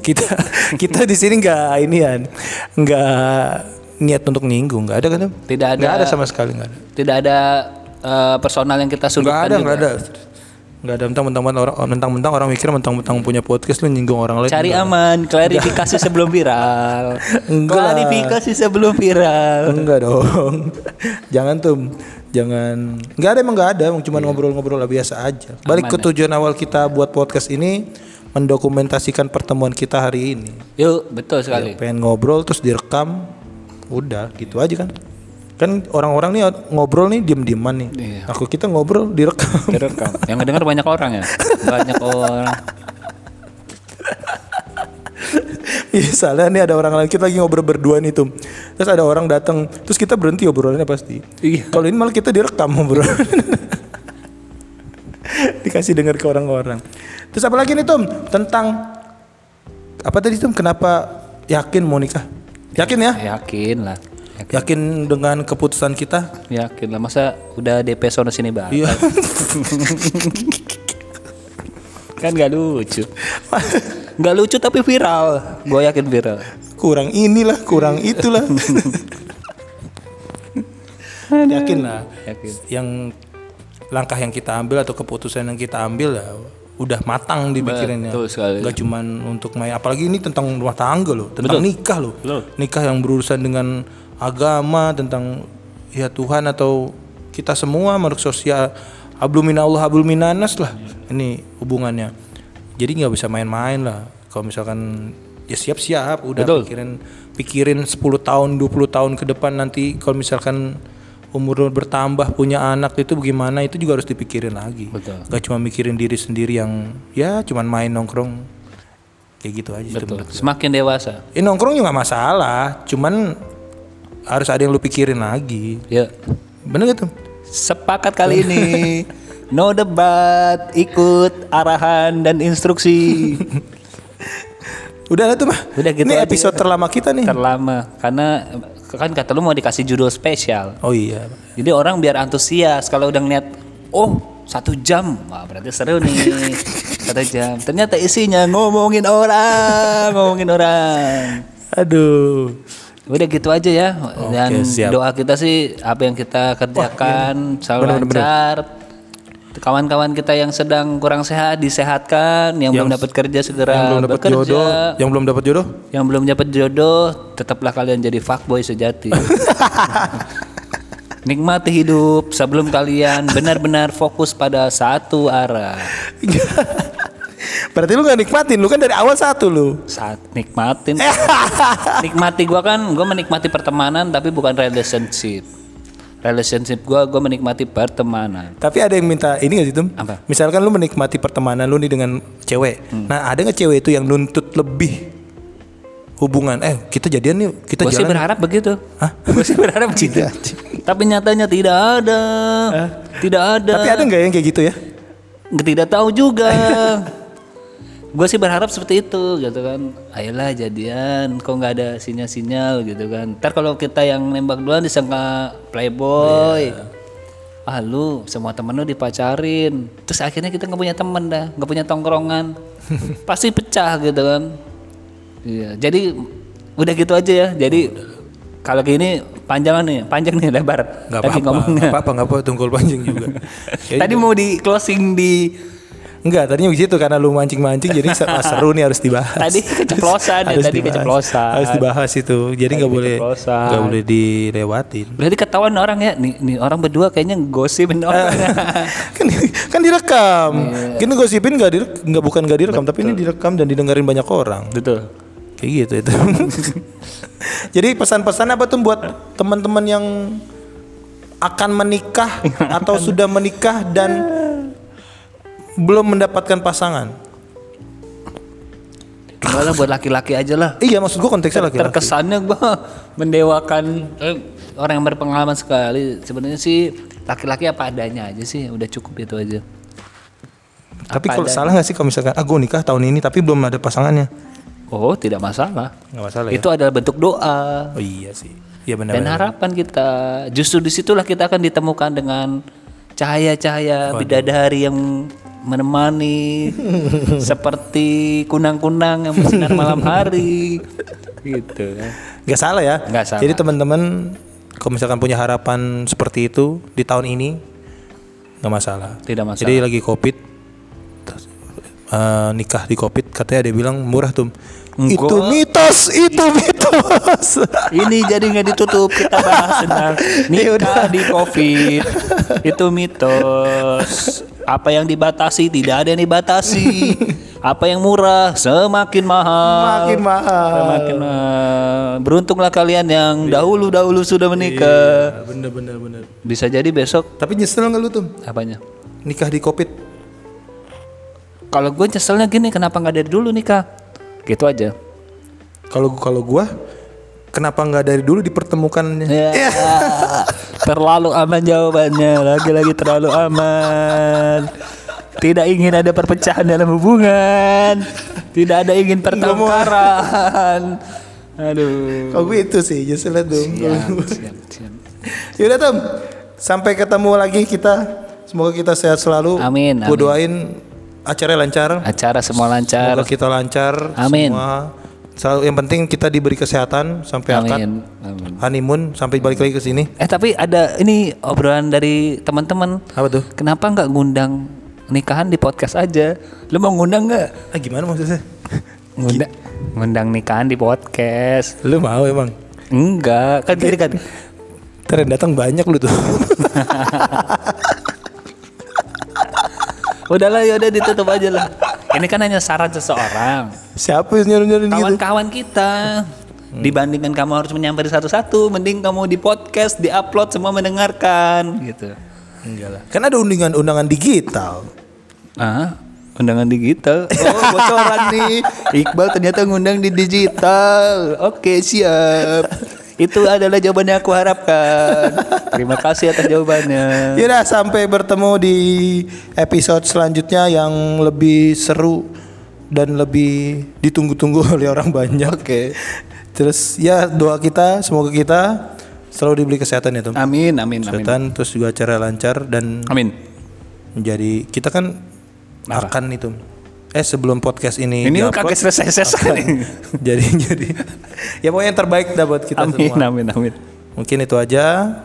Speaker 1: kita kita di sini nggak inian nggak niat untuk nyinggung nggak ada kan?
Speaker 2: Tidak ada.
Speaker 1: nggak ada sama sekali nggak ada
Speaker 2: Tidak ada eh, personal yang kita
Speaker 1: nggak
Speaker 2: sudutkan
Speaker 1: ada
Speaker 2: juga.
Speaker 1: nggak ada nggak ada mentang-mentang orang mentang-mentang orang mikir mentang-mentang punya podcast lu nyinggung orang lain
Speaker 2: Cari
Speaker 1: Nggak.
Speaker 2: aman, [laughs] klarifikasi sebelum viral.
Speaker 1: Enggak
Speaker 2: klarifikasi sebelum viral.
Speaker 1: enggak dong [laughs] jangan tuh jangan nggak ada emang nggak ada cuma ngobrol-ngobrol lah biasa aja balik ke tujuan awal kita buat podcast ini mendokumentasikan pertemuan kita hari ini.
Speaker 2: Yuk, betul sekali.
Speaker 1: Pengen ngobrol terus direkam, udah gitu aja kan. Kan orang-orang nih ngobrol nih diem-dieman nih.
Speaker 2: Iya.
Speaker 1: Aku kita ngobrol direkam.
Speaker 2: Direkam. Yang ngedenger banyak orang ya. Banyak orang.
Speaker 1: Misalnya nih ada orang lain kita lagi ngobrol berdua nih tuh. Terus ada orang datang, terus kita berhenti obrolannya pasti.
Speaker 2: Iya.
Speaker 1: Kalau ini malah kita direkam ngobrol. Dikasih dengar ke orang-orang. Terus apa lagi nih Tom? Tentang apa tadi Tom? Kenapa yakin mau nikah? Yakin ya?
Speaker 2: Yakin lah. Yakin,
Speaker 1: Yakin dengan keputusan kita?
Speaker 2: yakin lah. Masa udah DP sono sini banget.
Speaker 1: Iya. [laughs]
Speaker 2: Kan gak lucu. [laughs] Gak lucu tapi viral. Gue yakin viral.
Speaker 1: kurang inilah, kurang itulah. [laughs] yakin lah.
Speaker 2: Yakin.
Speaker 1: Yang langkah yang kita ambil atau keputusan yang kita ambil ya udah matang dipikirinnya.
Speaker 2: Betul sekali.
Speaker 1: Gak cuman untuk main apalagi ini tentang rumah tangga loh, tentang nikah loh.
Speaker 2: Betul.
Speaker 1: Nikah yang berurusan dengan agama, tentang ya Tuhan atau kita semua makhluk sosial hablum minallah hablum minanas lah. Ini hubungannya. Jadi nggak bisa main-main lah. Kalau misalkan ya siap-siap udah
Speaker 2: Betul.
Speaker 1: pikirin pikirin 10 tahun 20 tahun ke depan nanti kalau misalkan umur bertambah punya anak itu bagaimana itu juga harus dipikirin lagi.
Speaker 2: Betul.
Speaker 1: Gak cuma mikirin diri sendiri yang ya cuman main nongkrong kayak gitu aja
Speaker 2: Betul.
Speaker 1: gua.
Speaker 2: Semakin dewasa.
Speaker 1: Eh nongkrong juga nggak masalah, cuman harus ada yang lu pikirin lagi.
Speaker 2: Ya.
Speaker 1: Bener gak tuh?
Speaker 2: Sepakat kali ini. [laughs] No debat, ikut arahan dan instruksi.
Speaker 1: Udah lah tuh mah.
Speaker 2: Udah gitu
Speaker 1: Ini
Speaker 2: aja.
Speaker 1: episode terlama kita nih.
Speaker 2: Terlama karena kan kata lu mau dikasih judul spesial.
Speaker 1: oh iya.
Speaker 2: Jadi orang biar antusias kalau udah ngeliat, oh satu jam, wah berarti seru nih [laughs] satu jam. Ternyata isinya ngomongin orang, ngomongin orang.
Speaker 1: Aduh.
Speaker 2: Udah gitu aja ya. Dan
Speaker 1: siap.
Speaker 2: doa kita sih apa yang kita kerjakan selalu
Speaker 1: Bener, bener, bener.
Speaker 2: Lancar. Kawan-kawan kita yang sedang kurang sehat disehatkan, yang, belum dapat kerja segera
Speaker 1: Yang belum dapat jodoh, yang belum dapat jodoh,
Speaker 2: Yang belum dapat jodoh, tetaplah kalian jadi fuckboy sejati. [laughs] Nikmati hidup sebelum kalian benar-benar fokus pada satu arah. [laughs]
Speaker 1: Berarti lu gak nikmatin, lu kan dari awal satu lu.
Speaker 2: Saat nikmatin. [laughs] Nikmati gua kan, gua menikmati pertemanan tapi bukan relationship. Relationship gua, gua menikmati pertemanan.
Speaker 1: Tapi ada yang minta ini gak sih Tum?
Speaker 2: Apa?
Speaker 1: Misalkan lu menikmati pertemanan lu nih dengan cewek.
Speaker 2: Hmm.
Speaker 1: Nah ada gak cewek itu yang nuntut lebih hubungan? Eh kita jadian yuk, kita
Speaker 2: Gue sih
Speaker 1: jalan.
Speaker 2: berharap begitu.
Speaker 1: Hah? [laughs]
Speaker 2: Gue sih berharap begitu. Tapi nyatanya tidak ada. Tidak ada.
Speaker 1: Tapi ada nggak yang kayak gitu ya?
Speaker 2: Tidak tahu juga. [laughs] gue sih berharap seperti itu gitu kan. Ayolah jadian, kok nggak ada sinyal-sinyal gitu kan. Ntar kalau kita yang nembak duluan disangka playboy. Ah lu semua temen lu dipacarin. Terus akhirnya kita nggak punya temen dah, nggak punya tongkrongan. [laughs] Pasti pecah gitu kan. Iya, jadi udah gitu aja ya. Jadi kalau gini panjangan nih, panjang nih lebar.
Speaker 1: Nggak
Speaker 2: Lagi
Speaker 1: apa-apa, nggak apa-apa, tunggul panjang juga. [laughs]
Speaker 2: Tadi mau di closing di
Speaker 1: Enggak, tadinya begitu karena lu mancing-mancing jadi ah, [laughs] seru nih harus dibahas.
Speaker 2: Tadi keceplosan ya,
Speaker 1: Harus
Speaker 2: tadi
Speaker 1: dibahas.
Speaker 2: keceplosan.
Speaker 1: Harus dibahas itu. Jadi nggak boleh nggak boleh dilewatin.
Speaker 2: Berarti ketahuan orang ya, nih, nih orang berdua kayaknya gosipin orang. [laughs]
Speaker 1: kan kan direkam.
Speaker 2: Iya.
Speaker 1: Gini gosipin nggak direk, nggak bukan nggak direkam, tapi ini direkam dan didengarin banyak orang.
Speaker 2: Betul.
Speaker 1: Kayak gitu itu. [laughs] Jadi pesan-pesan apa tuh buat teman-teman yang akan menikah atau sudah menikah dan belum mendapatkan pasangan?
Speaker 2: Enggak lah buat laki-laki aja lah.
Speaker 1: Iya, maksud gua konteksnya laki-laki.
Speaker 2: Terkesannya gua [laughs] mendewakan eh, orang yang berpengalaman sekali. Sebenarnya sih laki-laki apa adanya aja sih, udah cukup itu aja.
Speaker 1: Tapi
Speaker 2: Apa
Speaker 1: kalau
Speaker 2: adanya.
Speaker 1: salah nggak sih kalau misalkan ah gua nikah tahun ini tapi belum ada pasangannya?
Speaker 2: Oh, tidak masalah.
Speaker 1: Nggak masalah ya.
Speaker 2: Itu adalah bentuk doa.
Speaker 1: Oh iya sih. Iya benar.
Speaker 2: Dan harapan kita justru di situlah kita akan ditemukan dengan cahaya-cahaya bidadari yang menemani [laughs] seperti kunang-kunang yang bersinar malam hari gitu kan.
Speaker 1: Nggak salah ya.
Speaker 2: Nggak salah.
Speaker 1: Jadi teman-teman kalau misalkan punya harapan seperti itu di tahun ini nggak masalah.
Speaker 2: Tidak masalah.
Speaker 1: Jadi lagi covid eh, nikah di covid katanya dia bilang murah tuh.
Speaker 2: Enggak.
Speaker 1: Itu mitos, itu mitos. [laughs]
Speaker 2: Ini jadi nggak ditutup kita bahas tentang [laughs]
Speaker 1: Ya
Speaker 2: nikah di covid itu mitos. Apa yang dibatasi tidak ada yang dibatasi. [laughs] Apa yang murah semakin mahal.
Speaker 1: Makin mahal.
Speaker 2: Semakin mahal. Beruntunglah kalian yang dahulu-dahulu sudah menikah.
Speaker 1: bener bener bener.
Speaker 2: Bisa jadi besok
Speaker 1: Tapi nyesel nggak lu tuh
Speaker 2: apanya?
Speaker 1: nikah di covid?
Speaker 2: Kalau gue nyeselnya gini, kenapa nggak dari dulu nikah? Gitu aja.
Speaker 1: Kalau kalau gua kenapa nggak dari dulu dipertemukannya? [laughs]
Speaker 2: Ya. terlalu aman jawabannya. Lagi-lagi terlalu aman. Tidak ingin ada perpecahan dalam hubungan. Tidak ada ingin pertengkaran. Aduh.
Speaker 1: Gue itu sih nyeselnya tuh.
Speaker 2: Siap, siap, siap. [laughs]
Speaker 1: Yaudah Tom, sampai ketemu lagi kita. Semoga kita sehat selalu.
Speaker 2: Amin,
Speaker 1: Gue
Speaker 2: amin.
Speaker 1: doain acaranya lancar.
Speaker 2: Acara semua lancar.
Speaker 1: Semoga kita lancar.
Speaker 2: Amin.
Speaker 1: Semua. Selalu yang penting kita diberi kesehatan sampai akad
Speaker 2: Amin. Amin.
Speaker 1: honeymoon sampai balik lagi ke sini.
Speaker 2: Eh tapi ada ini obrolan dari teman-teman.
Speaker 1: Apa tuh?
Speaker 2: Kenapa nggak ngundang nikahan di podcast aja? Lu mau ngundang nggak?
Speaker 1: Ah gimana maksudnya?
Speaker 2: Ngundang, ngundang nikahan di podcast.
Speaker 1: Lu mau emang?
Speaker 2: Enggak, kan tadi kan.
Speaker 1: Ntar yang datang banyak lu tuh. [laughs]
Speaker 2: Udahlah ya udah ditutup aja lah. Ini kan hanya saran seseorang.
Speaker 1: Siapa yang nyuruh-nyuruhin gitu?
Speaker 2: Kawan-kawan kita. Dibandingkan kamu harus menyampaikan satu-satu, mending kamu di podcast, di-upload semua mendengarkan gitu.
Speaker 1: Enggak lah. Kan ada undangan undangan digital.
Speaker 2: Ah, undangan digital. [laughs] Oh, bocoran nih. Iqbal ternyata ngundang di digital. Oke, siap. Itu adalah jawaban yang aku harapkan. Terima kasih atas jawabannya.
Speaker 1: Yaudah sampai bertemu di episode selanjutnya yang lebih seru dan lebih ditunggu-tunggu [laughs] oleh orang banyak.
Speaker 2: Oke.
Speaker 1: Terus ya doa kita semoga kita selalu diberi kesehatan ya Tom.
Speaker 2: Amin, amin, amin.
Speaker 1: Kesehatan terus juga acara lancar dan
Speaker 2: Amin.
Speaker 1: menjadi kita kan akan itu. Eh sebelum podcast ini
Speaker 2: Ini
Speaker 1: di-upload,
Speaker 2: kagak selesai-selesai nih. [laughs]
Speaker 1: jadi jadi ya pokoknya yang terbaik dah buat kita
Speaker 2: Amin,
Speaker 1: semua.
Speaker 2: amin, amin.
Speaker 1: Mungkin itu aja.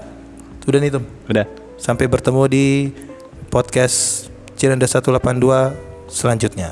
Speaker 1: Udah nih Tom.
Speaker 2: Udah.
Speaker 1: Sampai bertemu di podcast Cirenda 182 selanjutnya.